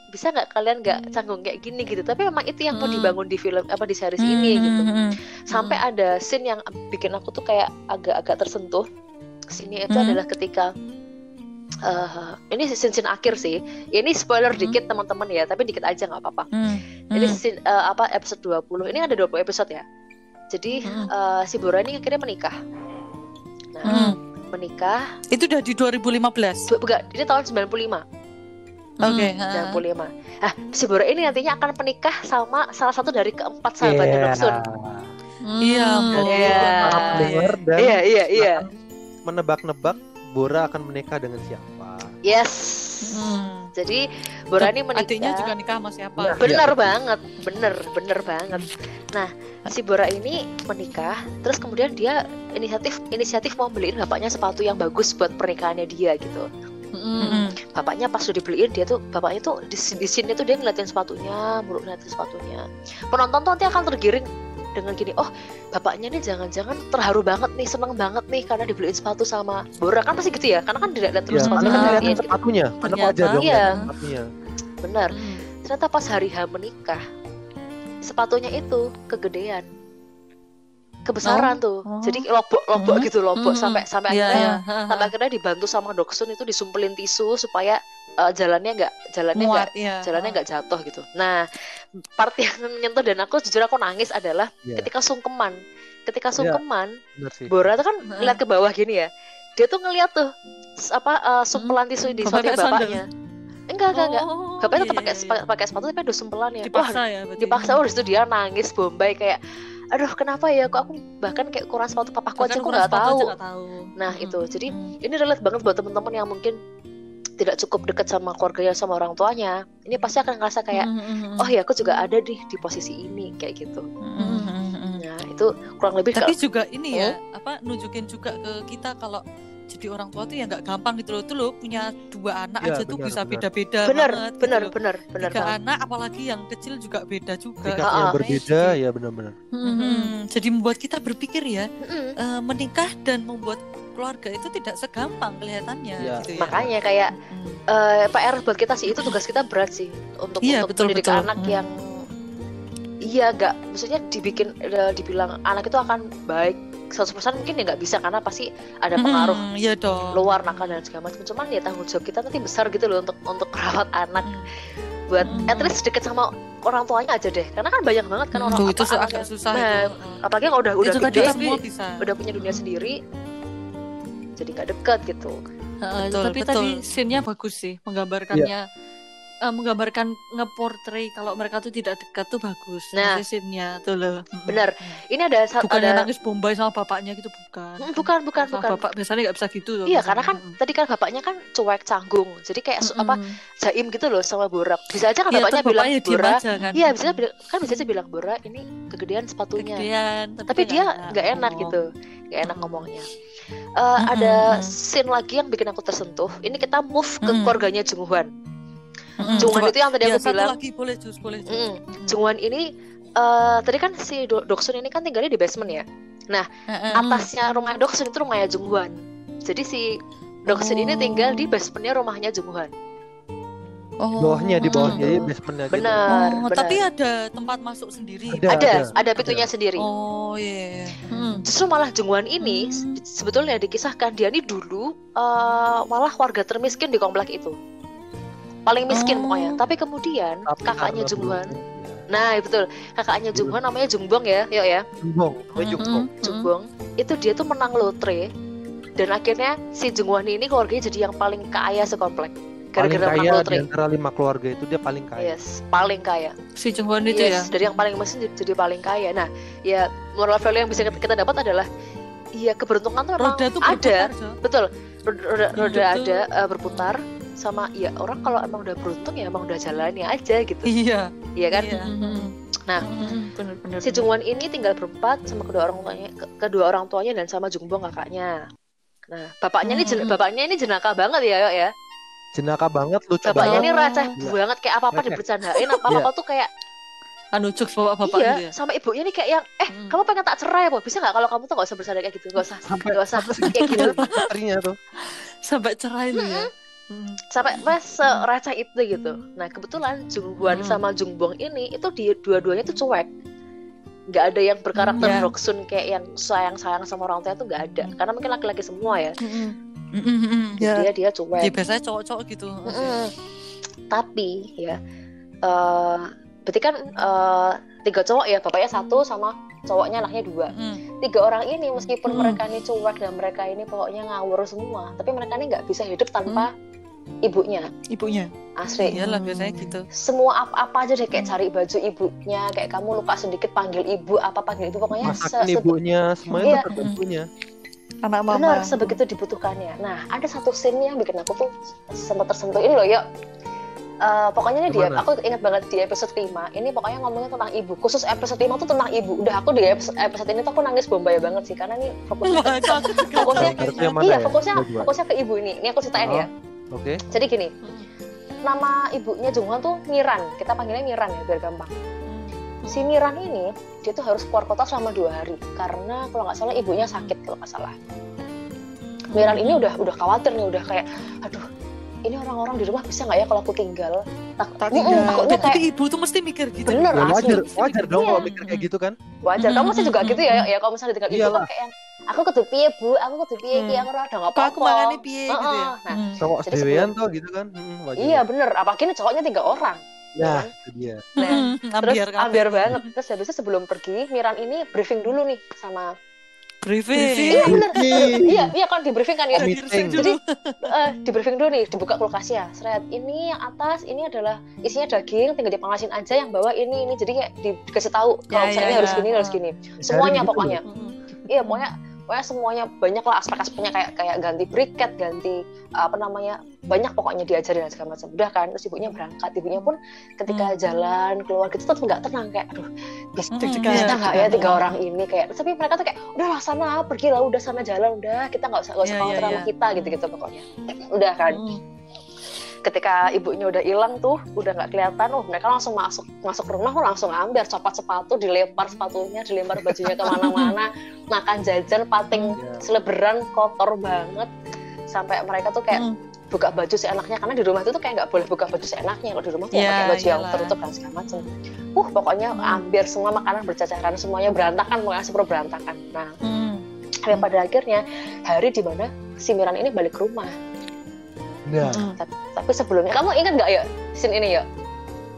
bisa nggak kalian nggak canggung kayak gini gitu tapi memang itu yang mau Hmm. dibangun di film apa di series ini Hmm, gitu hmm, hmm. sampai ada scene yang bikin aku tuh kayak agak-agak tersentuh scene itu Hmm. adalah ketika eh ini scene scene akhir sih ini spoiler Hmm. dikit teman-teman ya tapi dikit aja nggak apa-apa Hmm, ini hmm. scene, eh, apa episode 20 ini ada 20 episode ya jadi Hmm. eh, si Bora ini akhirnya menikah nah Hmm. menikah Itu udah di 2015. bu- bukan ini tahun 95 Oke. Hmm, ha. 95 nah si Bora ini nantinya akan menikah sama salah satu dari keempat sahabatnya Iya. Doksun Iya, Hmm. Iya. Pendengar dan iya iya iya akan menebak-nebak Bora akan menikah dengan siapa yes Hmm. jadi Bora ini menikah Adiknya juga nikah sama siapa? Iya. bener banget bener bener banget nah si Bora ini menikah terus kemudian dia inisiatif inisiatif mau beliin bapaknya sepatu yang bagus buat pernikahannya dia gitu Hmm. bapaknya pas udah dibeliin dia tuh bapaknya tuh di, di sini tuh dia ngeliatin sepatunya mulu ngeliatin sepatunya penonton tuh nanti akan tergiring dengan gini oh bapaknya nih jangan-jangan terharu banget nih seneng banget nih karena dibeliin sepatu sama Bora kan pasti gitu ya karena kan tidak lihat terus Iya, sepatunya karena kan diliatin gitu. sepatunya karena Ternyata, wajar dong iya. sepatunya benar Hmm. ternyata pas hari H menikah sepatunya itu kegedean kebesaran tuh oh. jadi lobok lobok Hmm. gitu lobok Hmm. sampai sampai Iya, akhirnya iya. sampai akhirnya dibantu sama doksun itu disumpelin tisu supaya eh, jalannya nggak jalannya nggak ya. jalannya nggak jatuh gitu. Nah, part yang menyentuh dan aku jujur aku nangis adalah Iya. ketika sungkeman. Ketika Iya. sungkeman, sih. Bora tuh kan Heeh. ngeliat ke bawah gini ya. Dia tuh ngeliat tuh apa eh, sumpelan tisu di Bapaknya sepatu bapaknya. Enggak, enggak, enggak. Oh, Bapaknya tetap iya, pakai iya, sepa- pakai sepatu tapi ada sumpelannya. iya. Wah, dipaksa ya berarti. dipaksa udah situ dia nangis bombay kayak aduh kenapa ya kok aku bahkan kayak kurang sepatu papaku aja aku nggak tahu. tahu. Nah, Mm-mm. itu. Jadi, Mm. Ini relate banget buat temen-temen yang mungkin tidak cukup dekat sama keluarganya sama orang tuanya. Ini pasti akan ngerasa kayak Mm-mm. oh ya aku juga ada di di posisi ini kayak gitu. Mm-mm. Nah itu kurang lebih Tapi kalau- juga ini ya, apa nunjukin juga ke kita kalau jadi orang tua tuh ya nggak gampang gitu loh. Tuh lo punya dua anak Iya, aja tuh benar, bisa benar. beda-beda bener banget gitu bener loh. bener bener Tiga banget. anak apalagi yang kecil juga beda juga. Ah, yang ah. berbeda ya benar-benar. Mm-mm. Jadi membuat kita berpikir ya Mm-mm. eh, menikah dan membuat keluarga itu tidak segampang kelihatannya Iya. gitu ya. Makanya kayak Mm. eh, PR buat kita sih itu tugas kita berat sih untuk Iya, untuk betul, mendidik betul. anak Hmm. yang iya nggak maksudnya dibikin eh, dibilang anak itu akan baik 100% mungkin ya nggak bisa karena pasti ada pengaruh Mm, iya dong. luar nakal dan segala macam cuman ya tanggung jawab kita nanti besar gitu loh untuk untuk merawat anak Mm. buat Mm. at least deket sama orang tuanya aja deh karena kan banyak banget kan Mm, orang tuh, apa, itu agak susah Nah, itu. apalagi yang udah udah itu gede bisa. udah punya dunia sendiri jadi nggak dekat gitu Heeh, Betul, tapi betul. tadi scene-nya bagus sih menggambarkannya eh, menggambarkan ngeportray kalau mereka tuh tidak dekat tuh bagus Nah. Scene-nya tuh loh. Benar. ini ada bukannya ada nangis bombay sama bapaknya gitu bukan Hmm, bukan bukan Sama bukan bapak biasanya nggak bisa gitu loh iya biasanya. karena kan Mm-mm. tadi kan bapaknya kan cuek canggung jadi kayak su- apa jaim gitu loh sama Borak bisa aja kan Iya, bapaknya bilang bapaknya diem Bora aja kan iya bisa kan bisa aja bilang Bora ini kegedean sepatunya kegedean tapi dia nggak enak ngomong. gitu nggak enak ngomongnya Eh, Mm-mm, ada mm. scene lagi yang bikin aku tersentuh ini kita move ke Mm. keluarganya Junghwan Mm, coba. itu yang tadi Ya, aku satu bilang lagi boleh jus boleh jus. Mm. Junghwan ini eh tadi kan si Do- Doksun ini kan tinggalnya di basement ya Heeh. atasnya rumah Doksun itu rumahnya Junghwan jadi si Doksun ini Oh. tinggal di basementnya rumahnya Junghwan Oh. Bawahnya di bawahnya jadi basementnya gitu. benar Oh, benar tapi ada tempat masuk sendiri. Ada, ada ada, ada pintunya sendiri Oh iya. Mm. justru malah Junghwan ini Hmm. se- sebetulnya dikisahkan dia ini dulu eh, malah warga termiskin di komplek itu paling miskin Oh. pokoknya. Tapi kemudian Tapi kakaknya belum- nah iya betul. Kakaknya Dulu. Junghwan namanya Jungbong ya yuk ya. Jumbong, oh, Mm, Jumbong. mm, Jungbong. Itu dia tuh menang lotre. Dan akhirnya si Junghwan ini keluarganya jadi yang paling kaya sekomplek. Gara-gara menang kaya di lotre antara lima keluarga itu dia paling kaya. yes paling kaya. Si Jungwon itu ya? yes dari yang paling mesin jadi, jadi paling kaya. Nah ya moral value yang bisa kita, dapat adalah iya keberuntungan tuh memang Roda tuh ada. Berputar, betul. Roda, roda, roda ada eh, berputar sama ya orang kalau emang udah beruntung ya emang udah jalannya aja gitu Iya. iya kan Iya. Nah, Mm-mm. bener-bener si Jungwon ini tinggal berempat sama kedua orang tuanya ke- kedua orang tuanya dan sama Jungbong kakaknya nah bapaknya ini jen- Hmm. bapaknya ini jenaka banget ya Yok, ya Jenaka banget, lucu bapaknya banget. ini receh Iya. banget kayak apa apa Receh. dibercandain apa apa tuh kayak anu jokes bapak-bapak iya ya sama ibunya nih kayak yang eh Mm. kamu pengen tak cerai apa bisa nggak kalau kamu tuh nggak usah bercanda kayak gitu nggak usah nggak usah kayak gitu tuh. sampai cerai lu ya Mm. sampai mas sereceh itu gitu nah kebetulan Jungwon Hmm. sama Jungbong ini itu di dua-duanya tuh cuek nggak ada yang berkarakter Hmm, ya. Doksun kayak yang sayang sayang sama orang tua tuh nggak ada Hmm. karena mungkin laki-laki semua ya Mm-mm. Mm, mm, mm. Ya. dia dia cuek Ya, biasanya cowok-cowok gitu. Tapi ya eh berarti kan eh, tiga cowok ya bapaknya satu sama cowoknya anaknya dua Mm. tiga orang ini meskipun Hmm. mereka ini cuek dan mereka ini pokoknya ngawur semua tapi mereka ini nggak bisa hidup tanpa ibunya. Ibunya? Asli Iyalah biasanya gitu. semua apa-apa aja deh kayak cari baju ibunya kayak kamu luka sedikit panggil ibu apa panggil ibu pokoknya se- ibunya, semuanya Iya. ibunya. anak mama. Benar sebegitu dibutuhkannya. Nah ada satu scene yang bikin aku tuh sempat tersentuh. Ini loh yuk. Eh, pokoknya ini dia, aku ingat banget di episode kelima ini pokoknya ngomongnya tentang ibu. Khusus episode 5 tuh tentang ibu. Udah aku di episode, episode ini tuh aku nangis bombay banget sih karena ini fokusnya Fokusnya- iya ya? fokusnya fokusnya ke ibu ini. Ini aku ceritain Oh. ya Oke. jadi gini Hmm. nama ibunya Jungwon tuh Miran kita panggilnya Miran ya biar gampang Hmm. si Miran ini dia tuh harus keluar kota selama dua hari karena kalau nggak salah ibunya sakit kalau nggak salah Miran ini udah udah khawatir nih udah kayak aduh ini orang-orang di rumah bisa nggak ya kalau aku tinggal tak, Tak Mm-mm, tinggal. takutnya Tapi kayak ibu tuh mesti mikir gitu. Bener, Ya, asli. wajar, wajar dong Iya. kalau mikir kayak gitu kan. wajar kamu sih juga Mm, gitu mm, ya mm. ya kalau misalnya tinggal ibu kan kayak yang aku kudu piye bu aku kudu piye Hmm. aku ora ada nggak Kok aku apa-apa mangane piye gitu ya. Heeh. Nah, Hmm. Cowok sedewean tuh gitu kan. Hmm, wajar. iya bener apalagi ini cowoknya tiga orang Nah, itu dia. Nah, Hmm, terus ambiar banget terus habis itu sebelum pergi Miran ini briefing dulu nih sama Briefing. iya bener Briefing. iya iya kan di briefing kan ya. Briefing Jadi dulu. eh, di briefing dulu nih dibuka kulkasnya seret ini yang atas ini adalah isinya daging tinggal dipanasin aja yang bawah ini ini jadi kayak di- dikasih tahu kalau Ya, misalnya ya, harus ya. gini harus gini semuanya pokoknya iya pokoknya pokoknya semuanya banyak lah aspek-aspeknya kayak kayak ganti briket ganti apa namanya banyak pokoknya diajarin dan segala macam udah kan terus ibunya berangkat ibunya pun ketika Hmm. jalan keluar gitu tetap nggak tenang kayak aduh bis Hmm, bisa iya, nggak ya tiga orang ini kayak tapi mereka tuh kayak udah lah sana pergi lah udah sana jalan udah kita nggak usah nggak usah khawatir iya, sama iya. kita gitu gitu pokoknya udah kan Hmm. Ketika ibunya udah hilang tuh udah nggak kelihatan oh mereka langsung masuk masuk rumah oh, langsung ambil copot sepatu dilempar sepatunya dilempar bajunya ke mana-mana makan jajan pating Iya. seleberan kotor banget sampai mereka tuh kayak Hmm. buka baju seenaknya karena di rumah itu tuh kayak nggak boleh buka baju seenaknya kalau di rumah tuh Ya, pakai baju yang tertutup dan segala macam uh pokoknya Hmm. hampir semua makanan bercacaran semuanya berantakan pokoknya super berantakan nah Hmm. pada akhirnya hari di mana si Miran ini balik ke rumah Nah, Hmm. tapi sebelumnya kamu ingat nggak ya scene ini ya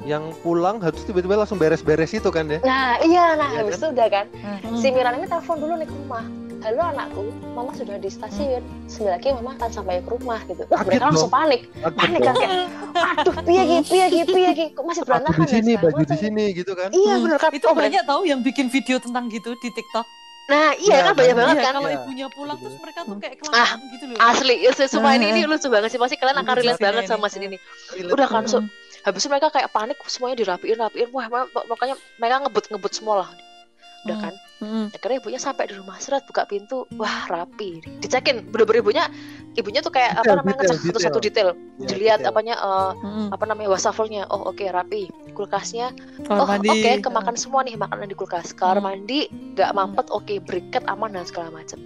yang pulang harus tiba-tiba langsung beres-beres itu kan ya. Nah iya, nah Iya habis kan? itu udah kan, Hmm. si Miran ini telepon dulu nih ke rumah. Halo anakku, mama sudah di stasiun. Sebentar lagi mama akan sampai ke rumah gitu. Wah mereka langsung dong. panik, Kaget panik dong. kan kayak, aduh piye ki, piye ki, piye ki, kok masih Aku berantakan di ya sini, segala baju di sini gitu kan. Iya Hmm. bener kan. Itu Oh, banyak tahu yang bikin video tentang gitu di TikTok. Nah iya Iya, kan banyak banget Iya, kan. kalau Iya. ibunya pulang Gitu. terus mereka tuh kayak Ah, kelamaan gitu loh. Asli, ya, semua ini, Ah. ini lucu banget sih. Pasti kalian akan Lucu relate banget ini. sama scene ini. Relate Udah kan, banget. so, habis itu mereka kayak panik, semuanya dirapiin, rapiin. Wah, ma- makanya mereka ngebut-ngebut semua lah. Udah Hmm. kan. Hmm. akhirnya ibunya sampai di rumah seret buka pintu wah rapi dicekin bener-bener ibunya ibunya tuh kayak apa Detail, namanya detail, ngecek satu-satu detail Ya, dilihat detail. apanya eh, Hmm. apa namanya wastafelnya oh oke rapi kulkasnya Kamar oh oke kemakan semua nih makanan di kulkas kamar Hmm. mandi nggak mampet oke briket aman dan segala macam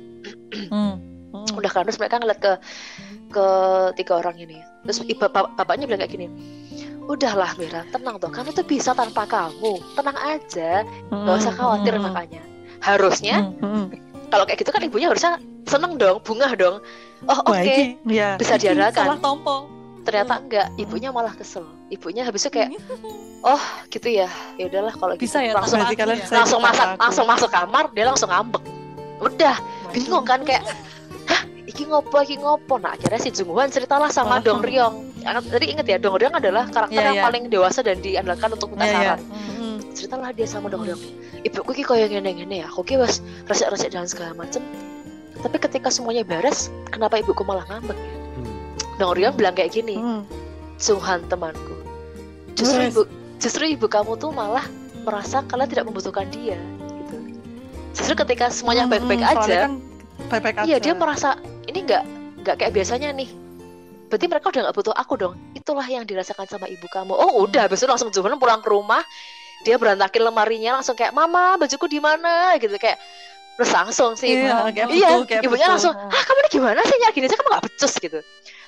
Hmm. Hmm. udah kan terus mereka ngeliat ke ke tiga orang ini terus ibu bap- bapaknya bilang kayak gini udahlah Mira tenang tuh kamu tuh bisa tanpa kamu tenang aja nggak usah khawatir Hmm. makanya harusnya Hmm. Hmm. kalau kayak gitu kan ibunya harusnya seneng dong bunga dong oh oke ini, ya. bisa. Salah tompo. ternyata Hmm. enggak ibunya malah kesel ibunya habis itu kayak oh gitu ya ya udahlah kalau bisa gitu. ya langsung ya. bisa langsung masak aku. langsung masuk kamar dia langsung ngambek udah bingung kan kayak hah iki ngopo iki ngopo nah akhirnya si Jungwon ceritalah sama Oh. Dong Ryong tadi inget ya Dong Ryong adalah karakter Iya, yang iya. paling dewasa dan diandalkan untuk minta Iya, iya. saran Hmm. Ceritalah dia sama Dong Ryong ibuku ki koyo ngene-ngene ya aku ki wes resek-resek dan segala macem tapi ketika semuanya beres kenapa ibuku malah ngambek ya Hmm. Dong Ryong bilang kayak gini Hmm. Sunghan temanku justru Yes. ibu justru ibu kamu tuh malah merasa kalian tidak membutuhkan dia gitu justru ketika semuanya Hmm, baik-baik soalnya aja kan baik-baik iya aja. dia merasa ini nggak nggak kayak biasanya nih berarti mereka udah nggak butuh aku dong itulah yang dirasakan sama ibu kamu oh Hmm. udah itu langsung Juhon pulang ke rumah dia berantakin lemarinya langsung kayak mama bajuku di mana? Gitu kayak terus langsung sih. Iya, kayak iya betul, kayak ibunya betul. langsung ah kamu ini gimana sih nyari gini aja kamu nggak becus gitu.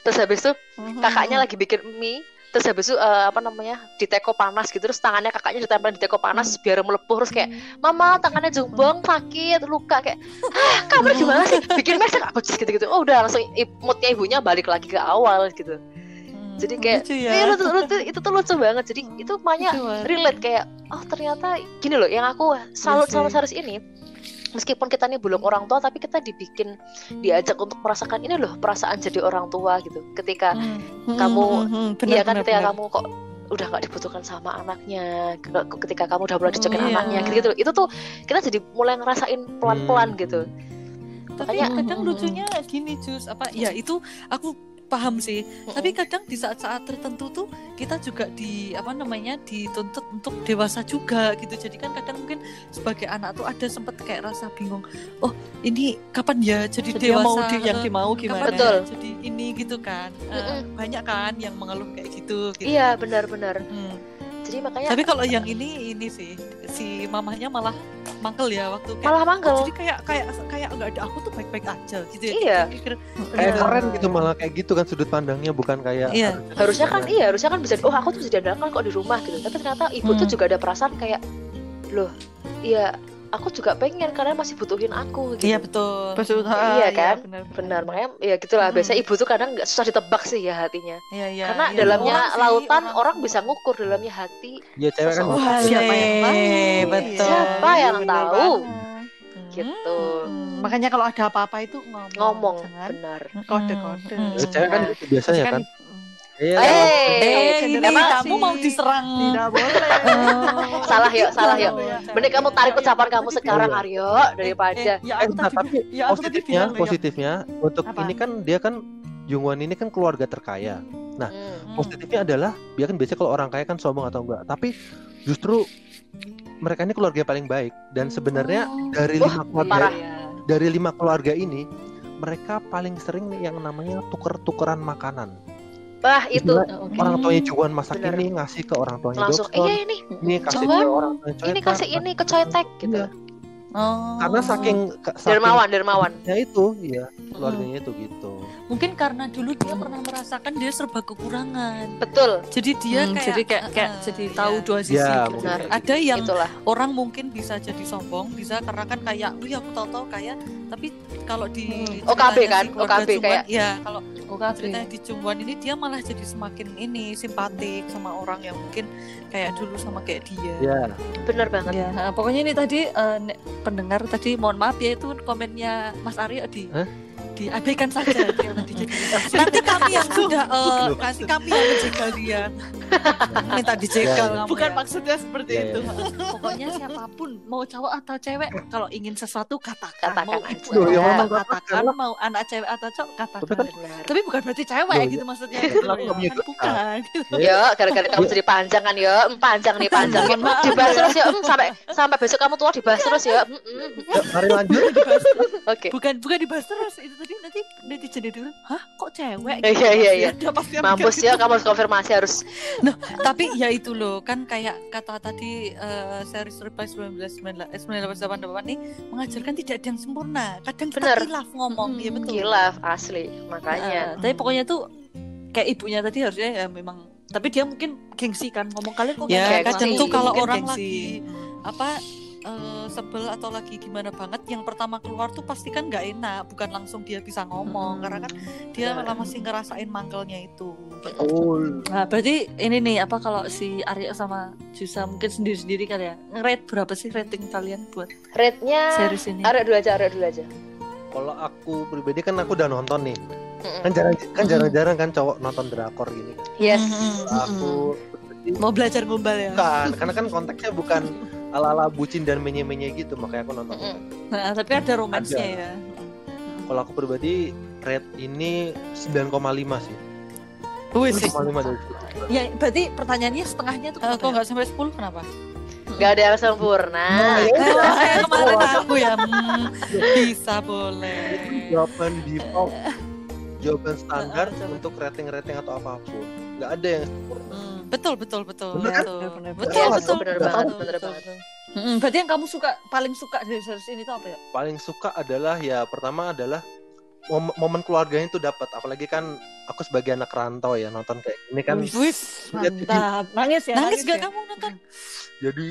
Terus habis itu Hmm. kakaknya lagi bikin mie terus habis itu eh, apa namanya di teko panas gitu terus tangannya kakaknya ditempel di teko panas biar melepuh terus kayak mama tangannya jumbong sakit luka kayak ah kamu ini gimana sih? Bikin mie aku gitu gitu oh udah langsung moodnya ibunya balik lagi ke awal gitu. Jadi kayak Lucu ya. iya, lucu, lucu- itu tuh lucu banget jadi itu banget. relate kayak oh ternyata gini loh yang aku salut sama series ini meskipun kita nih belum orang tua tapi kita dibikin diajak untuk merasakan ini loh perasaan jadi orang tua gitu ketika Hmm. kamu- Hmm, hmm, bener, Iya kan bener, ketika bener. kamu kok udah nggak dibutuhkan sama anaknya, ke- ketika kamu udah mulai dicekin Iya. anaknya, gitu-gitu. Itu tuh kita jadi mulai ngerasain pelan-pelan Hmm. gitu. tapi Makanya- kadang lucunya gini Jus apa ya itu aku paham sih tapi kadang di saat-saat tertentu tuh kita juga di apa namanya dituntut untuk dewasa juga gitu jadi kan kadang mungkin sebagai anak tuh ada sempet kayak rasa bingung oh ini kapan ya jadi, Jadi dewasa mau di, yang dimau gimana? Betul. ya jadi ini gitu kan Eh, Mm-mm. banyak kan yang mengeluh kayak gitu, gitu. Iya benar-benar. Hmm. Jadi makanya Tapi kalau yang ini ini sih si mamahnya malah mangkel ya waktu kayak Malah oh, manggel. jadi kayak kayak kayak nggak ada aku tuh baik-baik aja gitu ya Iya. Pikir, kayak Iya. keren gitu malah kayak gitu kan sudut pandangnya bukan kayak Iya. harusnya kan iya harusnya kan bisa oh aku tuh bisa diandalkan kok di rumah gitu tapi ternyata ibu tuh Hmm. juga ada perasaan kayak loh iya aku juga pengen karena masih butuhin aku gitu iya betul Betul. Iya kan? benar. benar makanya ya gitulah biasa Hmm. ibu tuh kadang nggak susah ditebak sih ya hatinya iya iya karena iya. dalamnya Orang sih, lautan orang, orang bisa ngukur dalamnya hati ya cewek kan. Wah, siapa yang tahu Boleh, betul Siapa yang Bener tahu? banget. gitu Hmm, makanya kalau ada apa-apa itu ngomong, ngomong jangan benar kode-kode. Hmm. Cewek kan Nah. biasanya kan iya eh Eh, ini kamu mau diserang. Tidak boleh. salah yuk salah yuk Iya. mending kamu tarik ucapan kamu sekarang Iya. Aryo daripada Eh, ya Eh, aku nah, tadi tapi ya aku positifnya ya. positifnya untuk Apa? ini kan dia kan Jungwon ini kan keluarga terkaya Hmm. positifnya adalah dia kan biasanya kalau orang kaya kan sombong atau enggak tapi justru mereka ini keluarga paling baik dan sebenarnya Oh. dari lima keluarga parah. Iya. dari lima keluarga ini mereka paling sering nih yang namanya tuker-tukeran makanan bah itu Oke. orang tuanya Juan masak Bener. ini ngasih ke orang tuanya langsung iya ini ini kasih ke orang tuanya ini kasih ini ke coytek gitu Iya. Oh. karena saking saking dermawan dermawan ya itu ya keluarganya itu gitu mungkin karena dulu dia pernah merasakan dia serba kekurangan. betul Jadi dia Hmm, kayak jadi kayak kayak eh, jadi iya. tahu dua sisi. ya gitu. Benar. kayak gitu. Ada yang itulah orang mungkin bisa jadi sombong, bisa karena kan kayak lu ya aku tahu-tahu kaya, tapi kalau di Hmm. OKB kan? si OKB kayak- ya kalau OKB. di Jungwon ini dia malah jadi semakin ini simpatik sama orang yang mungkin kayak dulu sama kayak dia. ya benar banget Ya, nah, pokoknya ini tadi eh, ne- pendengar tadi mohon maaf ya itu komennya Mas Aryo di Hah? Diabaikan saja Nanti kami yang sudah eh, kasih kami yang menjegal dia. Minta dijegal Ya, kamu bukan ya. maksudnya seperti Ya, ya, itu. ya. Pokoknya siapa pun mau cowok atau cewek kalau ingin sesuatu katakan, Katakan mau ibu ya, memang katakan, katakan. mau anak cewek atau cowok katakan. Tapi kan- Tapi bukan berarti cewek gitu ya. maksudnya Ya, gitu kenapa loh ya. Kan bukan gitu. Ya, gara-gara kamu jadi panjang kan ya, Em, panjang nih panjang. Maaf. Dibahas terus ya, sampai sampai besok kamu tua dibahas terus ya. Mm, mm. Ya, mari lanjut. Oke. bukan bukan dibahas terus itu tadi nanti netizen itu hah kok cewek Eh, iya, iya, iya. Pasti Mampus ya, gitu. kamu harus konfirmasi harus. Tapi ya itu loh, kan kayak kata tadi eh, series Reply 1998 eh, 1988 nih mengajarkan tidak ada yang sempurna. Kadang kita kilaf ngomong, Mm, ya betul. Kilaf asli, makanya. Eh, tapi pokoknya tuh kayak ibunya tadi harusnya ya memang tapi dia mungkin gengsi kan ngomong kalian kok Ya, kadang tuh kalau orang gengsi. lagi apa eh, sebel atau lagi gimana banget yang pertama keluar tuh pasti kan nggak enak bukan langsung dia bisa ngomong Mm. karena kan dia Benar. malah masih ngerasain mangkelnya itu oh Nah, berarti ini nih apa kalau si Arya sama Jusa mungkin sendiri-sendiri kali ya. Nge-rate berapa sih rating kalian buat Rate-nya series ini? Arek dulu aja, arek dulu aja. kalau aku pribadi kan aku udah nonton nih kan jarang kan jarang-jarang kan cowok nonton drakor gini kan Yes. aku Mau belajar gombal ya? bukan karena kan konteksnya bukan ala-ala bucin dan menye-menye gitu makanya aku nonton. Nah, tapi ada romansnya Ada. ya. kalau aku pribadi rate ini 9,5 sih Wih, 9,5 dari 10. Ya, berarti pertanyaannya setengahnya tuh kok ya? nggak sampai 10 kenapa? Gak ada yang sempurna. Nah, ya Eh, udah. saya kemarin aku ya hmm, bisa boleh. jawaban default jawaban standar Coba. untuk rating-rating atau apa pun nggak ada yang sempurna Hmm. Betul betul betul Bener kan? betul. Bener, bener, Betul Yes, betul. bener betul, banget, betul, bener betul. banget. Mm-mm, berarti yang kamu suka paling suka dari series ini tuh apa ya? paling suka adalah ya pertama adalah momen, momen keluarganya itu dapat apalagi kan aku sebagai anak rantau ya nonton kayak ini kan Wih, lihat mantap. Nangis ya? Nangis gak ya? kamu nonton? jadi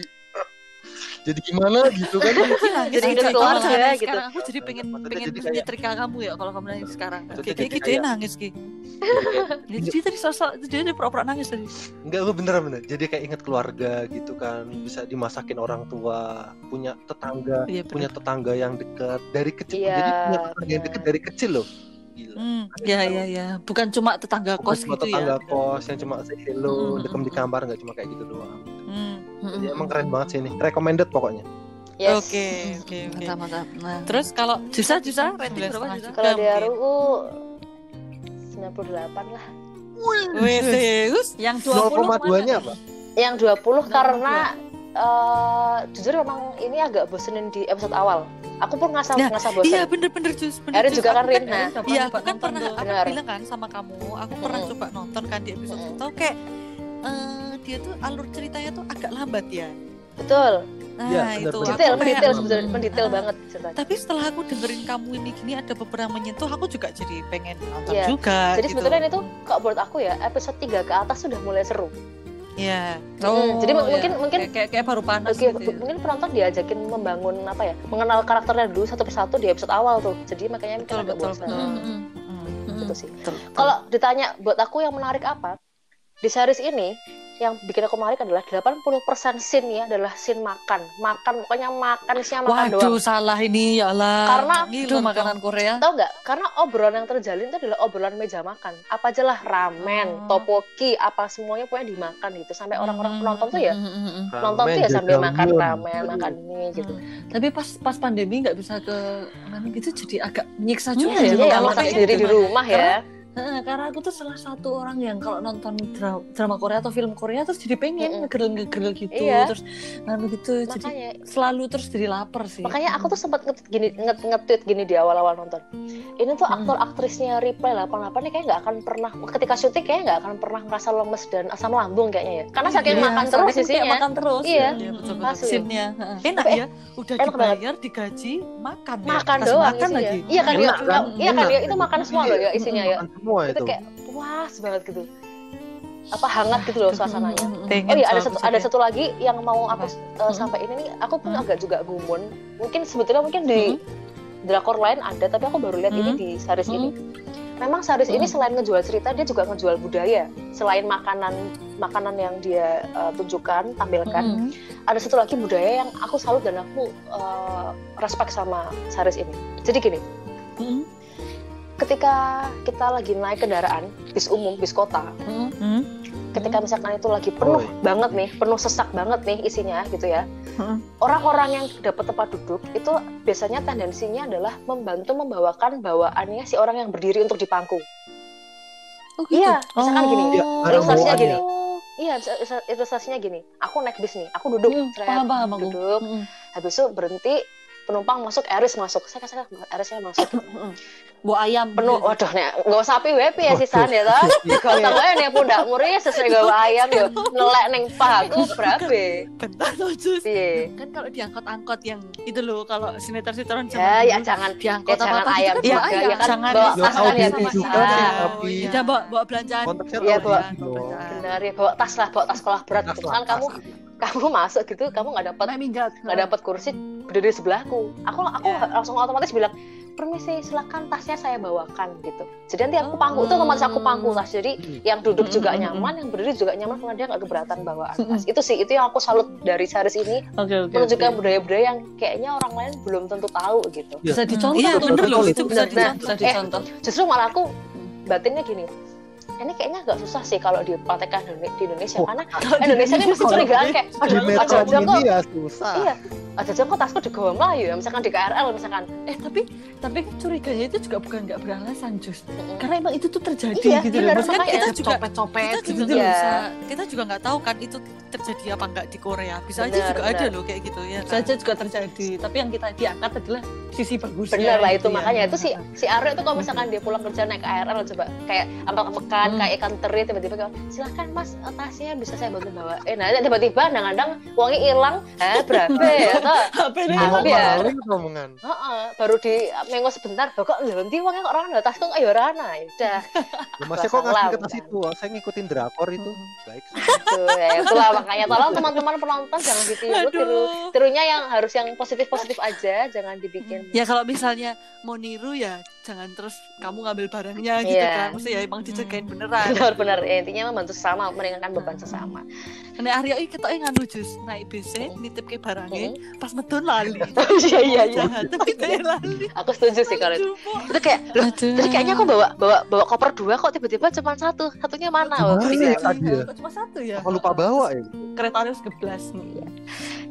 jadi gimana gitu kan Jadi aja. keluarga Kalau nangis gitu. Sekarang aku jadi pengen Maksudnya pengen jadi kayak- menyetrika kamu ya kalau kamu nangis sekarang. Maksudnya Kayak jadi gitu dia kayak- nangis ki. Ya, jadi tadi sosok dia dia pura-pura nangis tadi. enggak gue beneran bener jadi kayak inget keluarga gitu kan bisa dimasakin orang tua punya tetangga Iya, punya tetangga yang dekat dari kecil Iya, jadi punya tetangga yang benar. dekat dari kecil loh gila Hmm. Ya ya ya, bukan cuma tetangga Bukan kos cuma gitu tetangga ya. kos yang cuma say hello Mm, dekem mm, di kamar nggak cuma kayak gitu doang Hmm. Mm-mm. jadi emang keren banget sih ini recommended pokoknya Yes. Oke oke oke. Mantap mantap. Nah, Terus kalau Jusa Jusa rating Sembilan berapa Jusa? Kalau di. RUU 98 lah. Wih, serius? Yang 20 0,2 nya ke mana? apa Yang 20 Nah, karena eh jujur memang ini agak bosenin di episode awal. Aku pun ngerasa Nah, ngerasa bosen. Iya bener-bener jus. bener, Erin juga kan Aku Rin. Nah, Iya, aku kan pernah aku bilang kan sama kamu, aku pernah coba nonton kan di episode satu kayak eh, dia tuh alur ceritanya tuh agak lambat ya. betul. Nah, Iya, itu benar-benar. aku Detail, kayak, mendetail hmm. sebetulnya, mendetail Ah. banget ceritanya. Tapi setelah aku dengerin kamu ini gini ada beberapa menyentuh, aku juga jadi pengen nonton Iya. juga. Jadi gitu. sebetulnya itu kalau menurut aku ya episode 3 ke atas sudah mulai seru. Iya. Mm, jadi Oh, mungkin- mungkin- kayak, kayak, baru panas Oke, gitu ya. mungkin penonton diajakin membangun apa ya, mengenal karakternya dulu satu persatu di episode awal tuh. Jadi makanya mungkin Betul, agak betul, bosan. betul. Hmm, Mm, mm, mm, Gitu sih. betul, betul. Kalau ditanya buat aku yang menarik apa? Di series ini yang bikin aku menarik adalah 80% scene ya adalah scene makan. Makan pokoknya makan isinya makan Waduh, doang. salah ini ya Allah. Karena itu makanan Korea. Tahu nggak? Karena obrolan yang terjalin itu adalah obrolan meja makan. Apa aja lah ramen, Oh. topoki, apa semuanya pokoknya dimakan gitu. Sampai orang-orang penonton tuh ya Mm, mm, mm, mm. nonton tuh ya sambil makan ramen, makan ini gitu. Tapi pas pas pandemi nggak bisa ke mana gitu jadi agak menyiksa Iya, juga jadi ya. ya Kalau masak kayak sendiri gitu. di rumah ya. Karena- Karena aku tuh salah satu orang yang kalau nonton dra- drama Korea atau film Korea terus jadi pengen Mm-mm. ngegerel-ngegerel gitu Iya. terus nganu gitu jadi Makanya selalu terus jadi lapar sih. makanya aku tuh sempat nge gini nge nge-tweet gini di awal-awal nonton. Ini tuh Hmm. aktor aktrisnya Reply 88 nih kayak nggak akan pernah ketika syuting kayak nggak akan pernah ngerasa lemes dan asam lambung kayaknya ya. Karena saking Iya, makan terus isinya. makan terus. Iya. betul betul. Scene-nya, heeh. Enak ya, udah enak banget. dibayar, digaji, makan ya. Makan Kasih doang makan isinya. lagi. Iya kan, ya, kan? iya kan ya, itu makan semua loh ya isinya ya. Semua Itu itu. kayak puas banget gitu. Apa hangat gitu loh suasananya. Oh iya ada satu ada satu lagi yang mau aku uh, sampaikan ini nih. Aku pun Hmm. agak juga gumun. Mungkin sebetulnya mungkin di drakor lain ada, tapi aku baru lihat ini di series Hmm. ini. Memang series ini selain ngejual cerita, dia juga ngejual budaya. Selain makanan makanan yang dia uh, tunjukkan, tampilkan, Mm. ada satu lagi budaya yang aku salut dan aku uh, respect sama series ini. Jadi gini, Mm. Ketika kita lagi naik kendaraan bis umum, bis kota, Mm. Mm. ketika misalkan itu lagi penuh Oi. banget nih, penuh sesak banget nih isinya gitu ya. Mm. Orang-orang yang dapat tempat duduk itu biasanya tendensinya adalah membantu membawakan bawaannya si orang yang berdiri untuk di pangku. Oh, gitu. Iya, misalkan gini, Iya, ada ilustrasinya bawaannya. gini. Iya, ilustrasinya gini. Aku naik bis nih, aku duduk, Mm, paham paham duduk. Mm. Habis itu berhenti, penumpang masuk, Eris masuk. Saya saya Erisnya masuk. Bu ayam Penuh, gitu. waduh nih, nggak usah api WP ya sisan ya toh. Digotong aja nih pundak muri sesuai gawa ayam yo. Nelek ning pahaku berabe. Bentar loh, Jus. Piye? Kan kalau diangkot-angkot yang itu loh, kalau sinetron-sinetron Ya, ya jangan diangkot ya jangan apa-apa gitu ayam kan ya ayam. kan Jangan bawa di- tas Ya, kan ya tas. juga Ah, sih, Iya, bawa, bawa belanjaan. Iya, tahu bawa- benar ya bawa tas lah bawa tas sekolah berat gitu kan kamu tas. kamu masuk gitu kamu nggak dapat nggak dapat kursi berdiri sebelahku aku aku Ya. langsung otomatis bilang permisi silakan tasnya saya bawakan gitu jadi nanti aku Oh. pangku itu otomatis aku pangku tas jadi Hmm. yang duduk juga Mm, mm, nyaman yang berdiri juga nyaman karena dia nggak keberatan bawaan tas itu sih itu yang aku salut dari series ini Oke, oke. menunjukkan oke. budaya-budaya yang kayaknya orang lain belum tentu tahu gitu Iya. Bisa dicontoh. Iya, tuh. bener loh, itu bisa Nah, dicontoh. Bisa eh, dicontoh. justru malah aku batinnya gini ini kayaknya nggak susah sih kalau dipraktekkan di di Indonesia Wah, karena Indonesia ini masih curigaan kayak Di aduh metro aja aja kok ini ya susah. iya aja aja kok tasku digawa Melayu ya misalkan di KRL misalkan Eh tapi tapi kan curiganya itu juga bukan nggak beralasan Jus. Mm-mm. Karena emang itu tuh terjadi Iya, gitu loh. Maksudnya kita juga copet-copet kita gitu. juga Iya. bisa kita juga nggak tahu kan itu terjadi apa nggak di Korea bisa aja Benar, juga ada benar. loh kayak gitu ya Bisa aja juga terjadi, tapi yang kita diangkat adalah sisi bagusnya. bener lah itu gitu ya. makanya itu si si Aryo itu kalau misalkan dia pulang kerja naik KRL coba kayak ambak-ambekan Hmm. kayak ikan teri tiba-tiba kayak silahkan mas eh, tasnya bisa saya bantu bawa eh nah tiba-tiba kadang-kadang uangnya hilang eh berapa ya toh. Heeh, baru di mengo sebentar "Loh, kok nanti uangnya kok orang ada tas kok ayo rana ya udah Ya, Masnya kok ngasih ke tas Masalah. itu? Saya ngikutin drakor itu. Baik. Tuh, ya, itulah makanya tolong teman-teman penonton jangan ditiru tiru tirunya yang harus yang positif-positif aja jangan dibikin Ya kalau misalnya mau niru ya jangan terus kamu ngambil barangnya gitu Iya. kan. Mesti ya emang dijagain beneran. benar-benar ya, intinya membantu sesama meringankan beban sesama Nek Aryo iki ketoke nganu jus naik BC nitip ke barangnya pas medun lali. iya iya iya Jahat, tapi dia lali. aku setuju sih kalau itu itu kayak loh tadi kayaknya aku bawa bawa bawa koper dua kok tiba-tiba cuma satu satunya mana oh, cuma satu ya. Apa lupa bawa ya? Kereta harus geblas nih.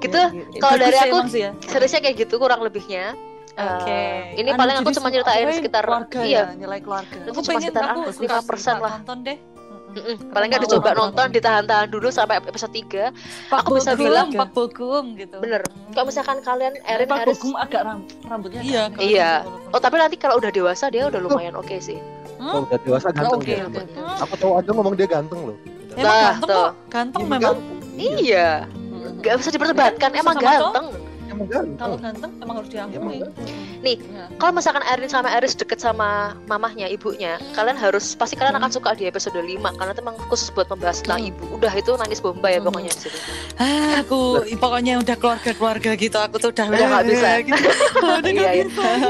gitu kalau dari aku ya. seriusnya kayak gitu kurang lebihnya Oke. Eh, ini Anu, paling aku cuma nyeritain pokoknya sekitar keluarga iya ya, nilai keluarga. Itu Aku cuma pengen sekitar aku 5% suka lah. Nonton deh. Mm-mm. Mm-mm. paling nggak dicoba nonton. nonton ditahan-tahan dulu sampai episode 3 Pak Aku bisa bilang- Pak Bogum gitu. bener kalau misalkan kalian Erin Pak Eris Bogum agak ram rambutnya Iya, kalau Iya. oh tapi nanti kalau udah dewasa dia udah lumayan oke sih Oh, udah dewasa ganteng dia. oke. Mm-mm. Aku tahu aja ngomong dia ganteng loh. Emang Nah, ganteng tuh. kok. Ganteng memang. ganteng. iya nggak bisa diperdebatkan Kan emang ganteng Emang ganteng. Kalau ganteng emang harus diakui. Emang Nih, Ya. kalau misalkan Erin sama Eris deket sama mamahnya ibunya kalian harus pasti kalian akan suka di episode 5 karena itu emang khusus buat membahas tentang Hmm. ibu udah itu nangis bomba ya Hmm. pokoknya di situ Ah, aku pokoknya udah keluarga-keluarga gitu. Aku tuh udah Udah nggak bisa. gitu. nggak Iya, iya.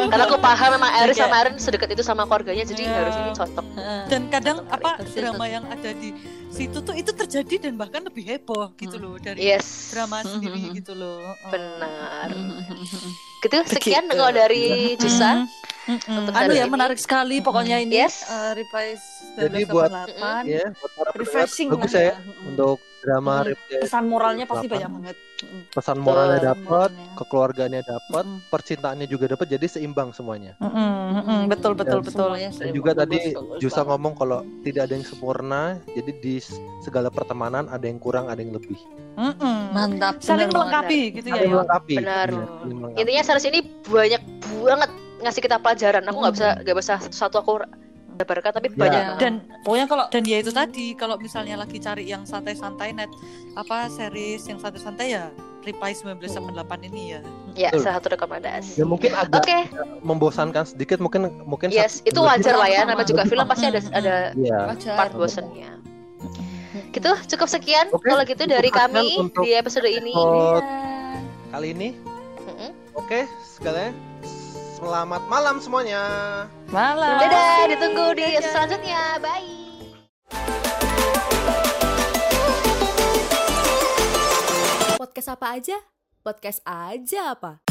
karena aku paham memang Eris Kayak- sama Erin sedekat itu sama keluarganya jadi Iya. harus ini cocok. Dan kadang Cocok apa drama yang ada di situ tuh itu terjadi dan bahkan lebih heboh gitu Hmm. loh dari yes drama Hmm, sendiri hmm, hmm. gitu loh. Oh. benar Mm-mm. gitu sekian Begitu. kalau dari Jusa Mm, mm, Untuk mm. Anu ya ini. menarik sekali pokoknya ini Yes. eh, Reprise Jadi buat- 1988 Ya, buat para refreshing bagus lah ya, Mm-mm. untuk drama Mm. Replay. pesan moralnya pasti Delapan. banyak banget. Pesan moralnya dapat, Moralnya. kekeluargaannya dapat, Mm. percintaannya juga dapat, jadi seimbang semuanya. Mm, mm, mm, betul betul Dan betul. Semuanya Dan juga tadi Jusa ngomong kalau tidak ada yang sempurna, jadi di segala pertemanan ada yang kurang, ada yang lebih. Mm, mm. mantap Saling melengkapi gitu ya. Saling Yo. melengkapi. Benar. Iya, saling melengkapi. intinya series ini banyak banget ngasih kita pelajaran aku nggak bisa nggak bisa satu aku jabarkan tapi Ya. banyak Ya. Dan pokoknya kalau dan ya itu tadi kalau misalnya lagi cari yang santai-santai net apa series yang santai-santai ya Reply 1988 ini ya. ya Betul. salah satu rekomendasi Ya mungkin agak oke membosankan sedikit, mungkin mungkin yes itu wajar lah ya namanya juga film pasti ada ada wajar. part bosennya gitu cukup sekian Oke, kalau gitu dari kami di episode ini episode kali ini. Mm-mm. Oke, sekalian selamat malam semuanya. Malam. dadah ditunggu di selanjutnya bye Podcast apa aja? Podcast aja apa?